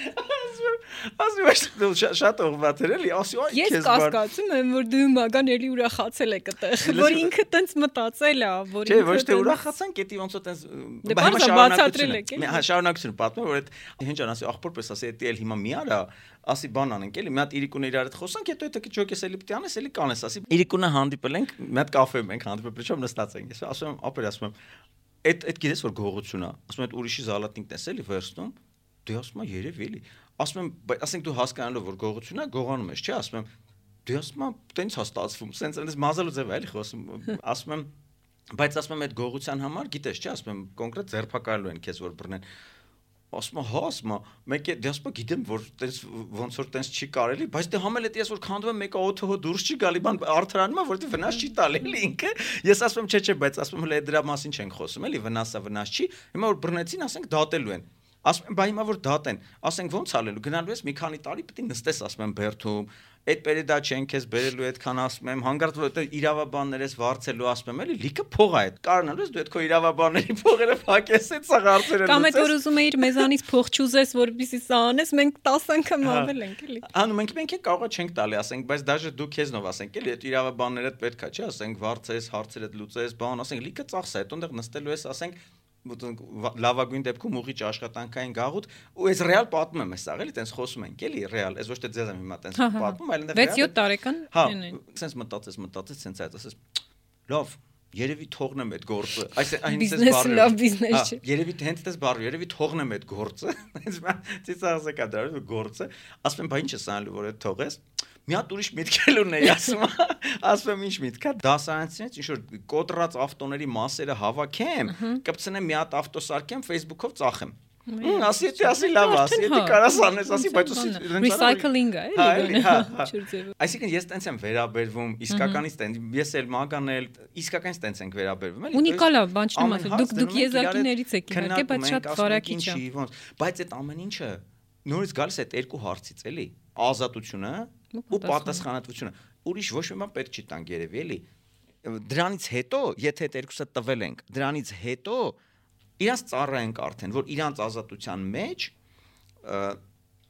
Ասում եմ, ասում եմ դու շա- շատ ուղղված էր էլի, ասի այ Ես քեզ բան։ կասկածում եմ, որ դու մագան էլի ուրախացել եք այդտեղ, Լսի- որ ինքը տենց մտածել է, որ Չէ, ինքը ոչ թե տենց- ուրախացան, կետի ոնց որ տես Դե պարզ է, բացատրել եք, էլի։ Հա, շարունակություն պատմեմ, որ այդ հենց ջան ասի աղբոր պես ասի, էդի էլ հիմա մի արա, ասի բան անենք, էլի, մի հատ իրիկունը իրար հետ խոսանք, հետո դա քիչոկես էլի պիտի անես, էլի կանես, ասի իրիկունը հանդիպել ենք, մի հատ կաֆե մենք հանդիպել, причем նստած ենք։ Ես ասում եմ, ապեր ասում եմ, այդ այդ գիտես որ գողություն է, ասում եմ այդ ուրիշի զալատնիկ տեսել էլի վերստում, դե ասում եմ երևի էլի։ Ասում եմ, ասենք դու հասկանալով որ գողություն է, գողանում ես, չէ, ասում եմ, դե ասում եմ, տենց հա ստացվում, սենց այնպես մազալու ձև է էլի խոսում, ասում եմ, բայց ասում եմ այդ գողության համար, գիտես, չէ, ասում եմ, կոնկրետ ձերբակալելու են քեզ որ բռնեն ասում հա, ասում մեկ է դե ասում եմ, գիտեմ, որ տես ոնց որ տես չի կարելի, բայց դե համել էդ ես որ քանդում եմ մեկը օթոհո դուրս չի գալի, բան արդարանում է, որտեղ վնաս չի տալի էլի ինքը։ Ես ասում եմ, չէ, չէ, բայց ասում հələ դրա մասին չենք խոսում, էլի վնասա վնաս չի։ Հիմա որ բռնեցին, ասենք դատելու են։ Ասում եմ, բա հիմա որ դատեն, ասենք ոնց ալելու, գնալու ես մի քանի տարի է նստես, ասում եմ, բերթում, այդ պերեդա չեն քեզ բերելու այդքան ասում եմ, հանգարտ որ այդ իրավաբաններ ես վարձելու, ասում եմ, էլի լիքը փող է այդ։ Կարնալու ես դու այդ քո իրավաբանների փողերը փակես այդ սա հարցերը Կամ այդ որ ուզում էիր մեզանից փող չուզես, որպեսզի սա անես, մենք 10 անգամ Հա։ ավել ենք, էլի։ Անում մենք մենք էլ կարողա չենք տալի, ասենք, բայց դաժե դու քեզնով ասենք, էլի այդ իրավաբանները պետքա, չէ, ասենք, վարձես, հարցերը լուծես, բան, ասենք, լիքը ծախս է, այդտեղ նստելու ես, ասենք, լավագույն դեպքում ուղիչ աշխատանքային գաղութ ու այս ռեալ պատմում եմ ես աղելի տենց խոսում ենք էլի ռեալ այս ոչ թե ձեզ եմ հիմա տենց Հա, հա, հա։ պատմում այլ այնտեղ 6-7 տարեկան հա են են։ սենց մտածես մտածես սենց այդ ասես լավ երևի թողնեմ այդ գործը այս այն Բիզնեսը լավ բիզնես չէ։ երևի հենց դες բառ երևի թողնեմ այդ գործը (laughs) հենց ծիծաղս եկա դա գործը ասում եմ բա ինչ ես անելու որ այդ թողես մի հատ ուրիշ միտք էլ ունեի ասում եմ, ասում եմ ինչ միտք է դասարանցից ինչ որ կոտրած ավտոների մասերը հավաքեմ կպցնեմ մի հատ ավտո սարքեմ Facebook-ով ծախեմ ասի դե ասի լավ ասի դե կարաս անես ասի բայց ուսի recycling-ը Հա, էլի հա, հա։ Չորձևը։ Այսինքն ես տենց եմ վերաբերվում, իսկականից տենց, ես էլ մագան էլ իսկականից տենց ենք վերաբերվում, էլի։ Ունիկալ է, բան ամեն ասել։ Դուք դուք եզակիներից եք իհարկե, բայց շատ վարակիչ է։ բայց այդ ամեն ինչը նորից գալիս է այդ երկու հարցից, էլի։ Ազատությունը Ու պատասխանատվությունը։ Ուրիշ ոչ մի բան պետք չի տանք երևի, էլի։ Դրանից հետո, եթե այդ երկուսը տվել ենք, դրանից հետո իրանց ծառայենք արդեն, որ իրանց ազատության մեջ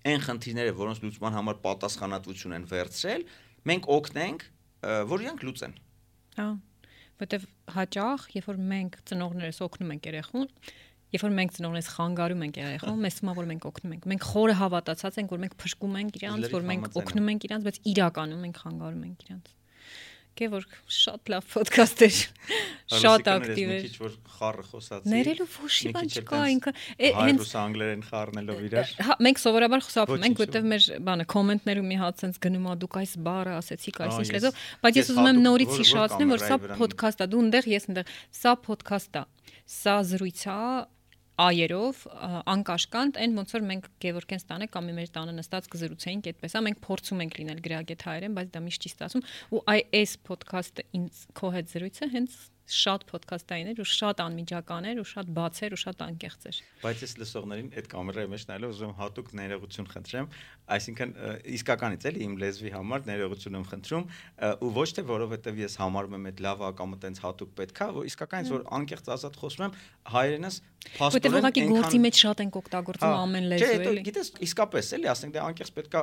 այն խնդիրները, որոնց լուծման համար պատասխանատվություն են վերցրել, մենք օգնենք, որ իրանք լուծեն։ Հա, որտեվ հաճախ, երբ որ մենք ծնողներս օգնում ենք երեխուն, երբ որ մենք ծնողներս խանգարում ենք երեխուն, մեզ թվում է որ մենք օգնում ենք։ Մենք խորը հավատացած ենք, որ մենք փշկում ենք իրանց, որ մենք եմ։ օգնում ենք իրանց, բայց իրականում մենք խանգարում ենք իրանց։ Գե որ շատ լավ ոդքասթ էր։ Շատ ակտիվ Մի էր։ քիչ որ խառը խոսացի։ Ներելու ոչ մի մի բան չկա, ինքը հենց ռուս անգլերեն խառնելով իրար։ Հա, մենք սովորաբար խուսափում ենք, որտեվ մեր բանը կոմենտներում մի հատ sense գնում է դուք այս բառը ասեցիք, այս ինչ լեզով, բայց ես ուզում եմ նորից որ- որ սա ոդքաստ է, դու ընդեղ, ես ընդեղ, սա ոդքաստ է։ Սա զրույց է այերով անկաշկանդ այն ոնց որ մենք Գևորգենս տանը կամ մեր տանը նստած կզրուցեինք այդպես, հա մենք փորձում ենք լինել գրագետ հայերեն, բայց դա միշտ չի ստացվում ու այ այս ոդքասթը ինձ քո հետ զրույցը հենց շատ ոդքասթային էր ու շատ անմիջական էր ու շատ բաց էր ու շատ անկեղծ էր։ Բայց ես լսողներին այդ կամերայի մեջ նայելով ուզում եմ հատուկ ներողություն խնդրեմ, այսինքն իսկականից էլի իմ լեզվի համար ներողություն եմ խնդրում ու ոչ թե որովհետև ես համարում եմ այդ լավ կամ այտենց հատուկ պետքա, որ իսկականից որ անկեղծ ազատ խոսում եմ հայերենս Որտեղ ուղղակի գործի մեջ շատ ենք օգտագործում ամեն լեզու Չէ, էլի։ գիտես, իսկապես էլի, ասենք դե անկեղծ պետքա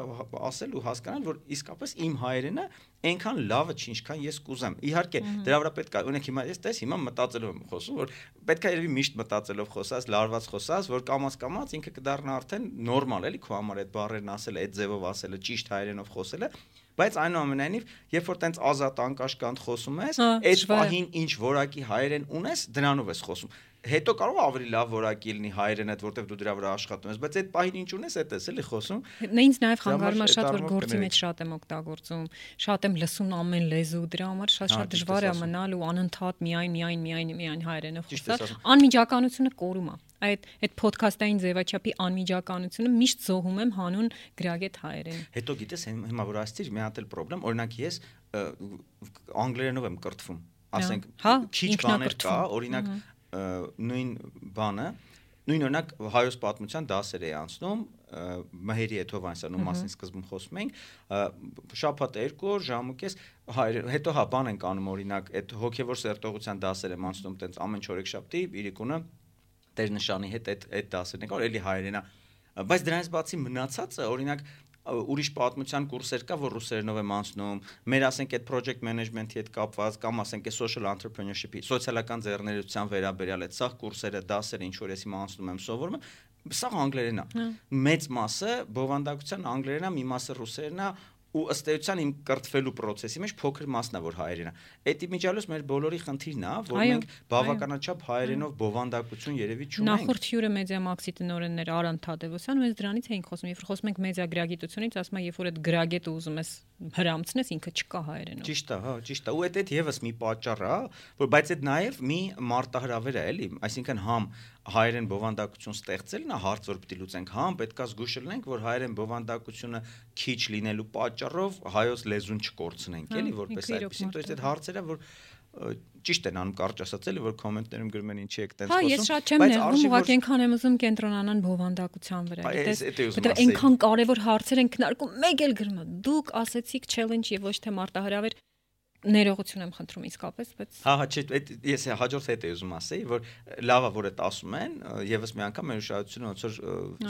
ասել ու հասկանալ, որ իսկապես իմ հայերենը այնքան լավը չի, ինչքան ես կուզեմ։ Իհարկե, դրա վրա պետքա, օրինակ հիմա ես տես, հիմա մտածելով եմ խոսում, որ պետքա երևի միշտ մտածելով խոսած, լարված խոսած, որ կամած կամած ինքը կդառնա արդեն նորմալ, էլի քո համար այդ բառերն ասելը, այդ ձևով ասելը, ճիշտ հայերենով խոսելը, բայց այնուամենայնիվ, երբ որ տենց ազատ անկաշկանդ խոսում ես, այդ պահին ինչ որակի հայերեն ունես, դրանով ես խոսում հետո կարող ավելի լավ որակի լինի հայերենդ, որտեվ դու դրա վրա աշխատում ես, բայց այդ պահին ինչ ունես, այդ ես էլի խոսում։ Նա ինձ նաև խանգարում է շատ որ գործի մեջ շատ եմ օգտագործում, շատ եմ լսում ամեն լեզու, դրա համար Հա, շատ-շատ ճիշտ դժվար է մնալ ու անընդհատ միայն միայն միայն միայն հայերենով խոսալ։ Անմիջականությունը կորում է։ Այդ այդ ոդքասթային ձևաչափի անմիջականությունը միշտ զոհում եմ հանուն գրագետ հայերեն։ Հետո գիտես հիմա որ ասցիր, մի հատ էլ խնդրեմ, օրինակ ես անգլերենով եմ կրթվում։ Ասենք Հա, քիչ բաներ կա, օրինակ նույն բանը նույն օրինակ հայոց պատմության դասեր էի անցնում Մհերի հետ Հովանեսյանի մասին սկզբում խոսում էինք շաբաթ երկու օր ժամուկես հայր հետո հա բան ենք անում օրինակ այդ հոգևոր սերտողության դասեր եմ անցնում տենց ամեն չորեքշաբթի իրիկունը տեր նշանի հետ այդ այդ դասերն եկա, որ էլի հայերենա։ Բայց դրանից բացի մնացածը, օրինակ ուրիշ պատմության կուրսեր կա, որ ռուսերենով եմ անցնում։ Մեր ասենք այդ project management-ի հետ կապված կամ ասենք այդ social entrepreneurship-ի, սոցիալական ձեռներեցության վերաբերյալ այդ սաղ կուրսերը, դասերը, ինչ որ ես հիմա անցնում եմ, սովորում եմ, սա անգլերեն է։ Մեծ մասը բովանդակության անգլերեն է, մի մասը ռուսերեն է ու ըստ էության իմ կրթվելու process-ի մեջ փոքր մասն է որ հայերեն է։ Այդ իմիջիալոց մեր բոլորի խնդիրն է, որ Այո, մենք բավականաչափ հայերենով բովանդակություն երևի չունենք։ Նախորդ հյուրը Մեդիամաքսի տնօրեններ Արամ Թադևոսյան ու ես դրանից էինք խոսում, երբ որ խոսում ենք մեդիա գրագիտությունից, ասում է, երբ որ այդ գրագետը ուզում ես հրամցնես, ինքը չկա հայերենով։ Ճիշտ է, հա, ճիշտ է։ Ու այդ այդ եւս մի պատճառ է, որ բայց այդ նաեւ մի մարտահրավեր է, էլի, այսինքն համ հայերեն բովանդակություն ստեղծելն է հարց որ պիտի լուծենք, համ պետքա զգուշ լինենք, որ հայերեն բովանդակությունը քիչ լինելու պատճառով հայոց լեզուն չկորցնենք, Հա, էլի, որպես ինքը իրոք այդպեսին, то есть այդ մարտահրավեր։ հարցերը որ ճիշտ են անում կարճ ասած էլի որ կոմենտներում գրում են ինչի եք տենց Հա, խոսում ես շատ չեմ բայց ներվում, ուղղակի այնքան եմ ուզում կենտրոնանան բովանդակության վրա, գիտես, որտեղ այնքան կարևոր հարցեր են քննարկում, մեկ էլ գրում է, դուք ասեցիք challenge եւ ոչ թե մարտահրավեր ներողություն եմ խնդրում իսկապես, բայց Հա, հա, չէ, այդ ես հաջորդ հետ էի ուզում ասեի, որ լավա որ այդ ասում են, եւս մի անգամ մեր ուշադրությունը ոնց որ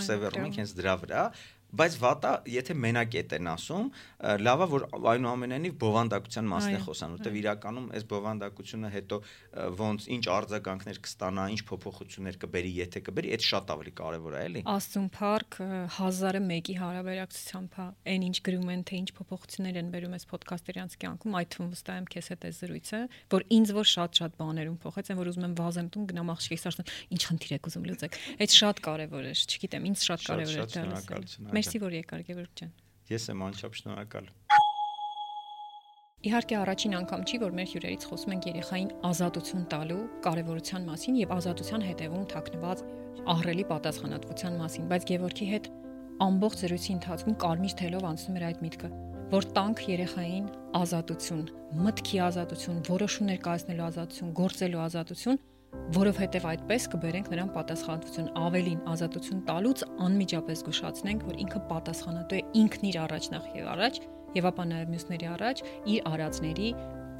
սևեռում ենք հենց դրա վրա, բայց վատա, եթե մենակ էդ են ասում, լավա որ այնուամենայնիվ բովանդակության մասն է խոսան, որտեվ իրականում այս բովանդակությունը հետո ոնց ինչ արձագանքներ կստանա, ինչ փոփոխություններ կբերի, եթե կբերի, այդ շատ ավելի կարեւոր է, էլի։ Աստուն Փարք 1001-ի հարաբերակցությամբ հա այն ինչ գրում են թե ինչ փոփոխություններ են բերում այս ոդքասթերյանց կյանքում այդ թվում վստահ եմ քեզ հետ է զրույցը որ ինձ որ շատ-շատ բաներում փոխեց են որ ուզում եմ վազեմ տուն գնամ աղջիկի սարսան ինչ խնդիր եք ուզում լուծեք այդ շատ կարևոր է չգիտեմ ինձ շատ կարևոր է դա շնորհակալություն, մերսի որ եկար Գևորգ ջան Ես եմ անչափ շնորհակալ։ Իհարկե առաջին անգամ չի, որ մեր հյուրերից խոսում ենք երեխային ազատություն տալու կարևորության մասին եւ ազատության հետևում թաքնված ահռելի պատասխանատվության մասին, բայց Գևորգի հետ ամբողջ զրույցի ընթացքում կարմիր թելով անցնում էր այդ միտքը, որ տանք երեխային ազատություն, մտքի ազատություն, որոշումներ կայացնելու ազատություն, գործելու ազատություն, որովհետև այդպես կբերենք նրան պատասխանատվություն ավելին ազատություն տալուց անմիջապես զգուշացնենք, որ ինքը պատասխանատու է ինքն իր առաջ նախ եւ առաջ եւ ապա նաեւ մյուսների առաջ իր արածների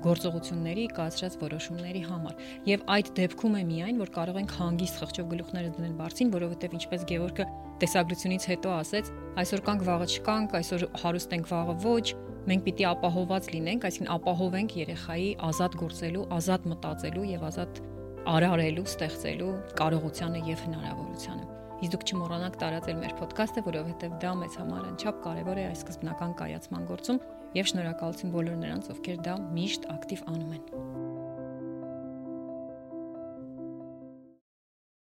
գործողությունների կայացրած որոշումների համար եւ այդ դեպքում է միայն որ կարող ենք հանգիստ խղճով գլուխները դնել բարձին որովհետեւ ինչպես Գևորգը տեսագրությունից հետո ասեց այսօր կանք վաղը չկանք այսօր հարուստ ենք վաղը ոչ մենք պիտի ապահոված լինենք այսինքն ապահովենք երեխայի ազատ գործելու ազատ մտածելու եւ ազատ արարելու ստեղծելու կարողությանը եւ հնարավորությանը Իսկ դուք չմոռանաք տարածել մեր ոդկասթը, որովհետև դա մեզ համար անչափ կարևոր է այս սկզբնական կայացման գործում եւ շնորհակալություն բոլոր նրանց, ովքեր դա միշտ ակտիվ անում են։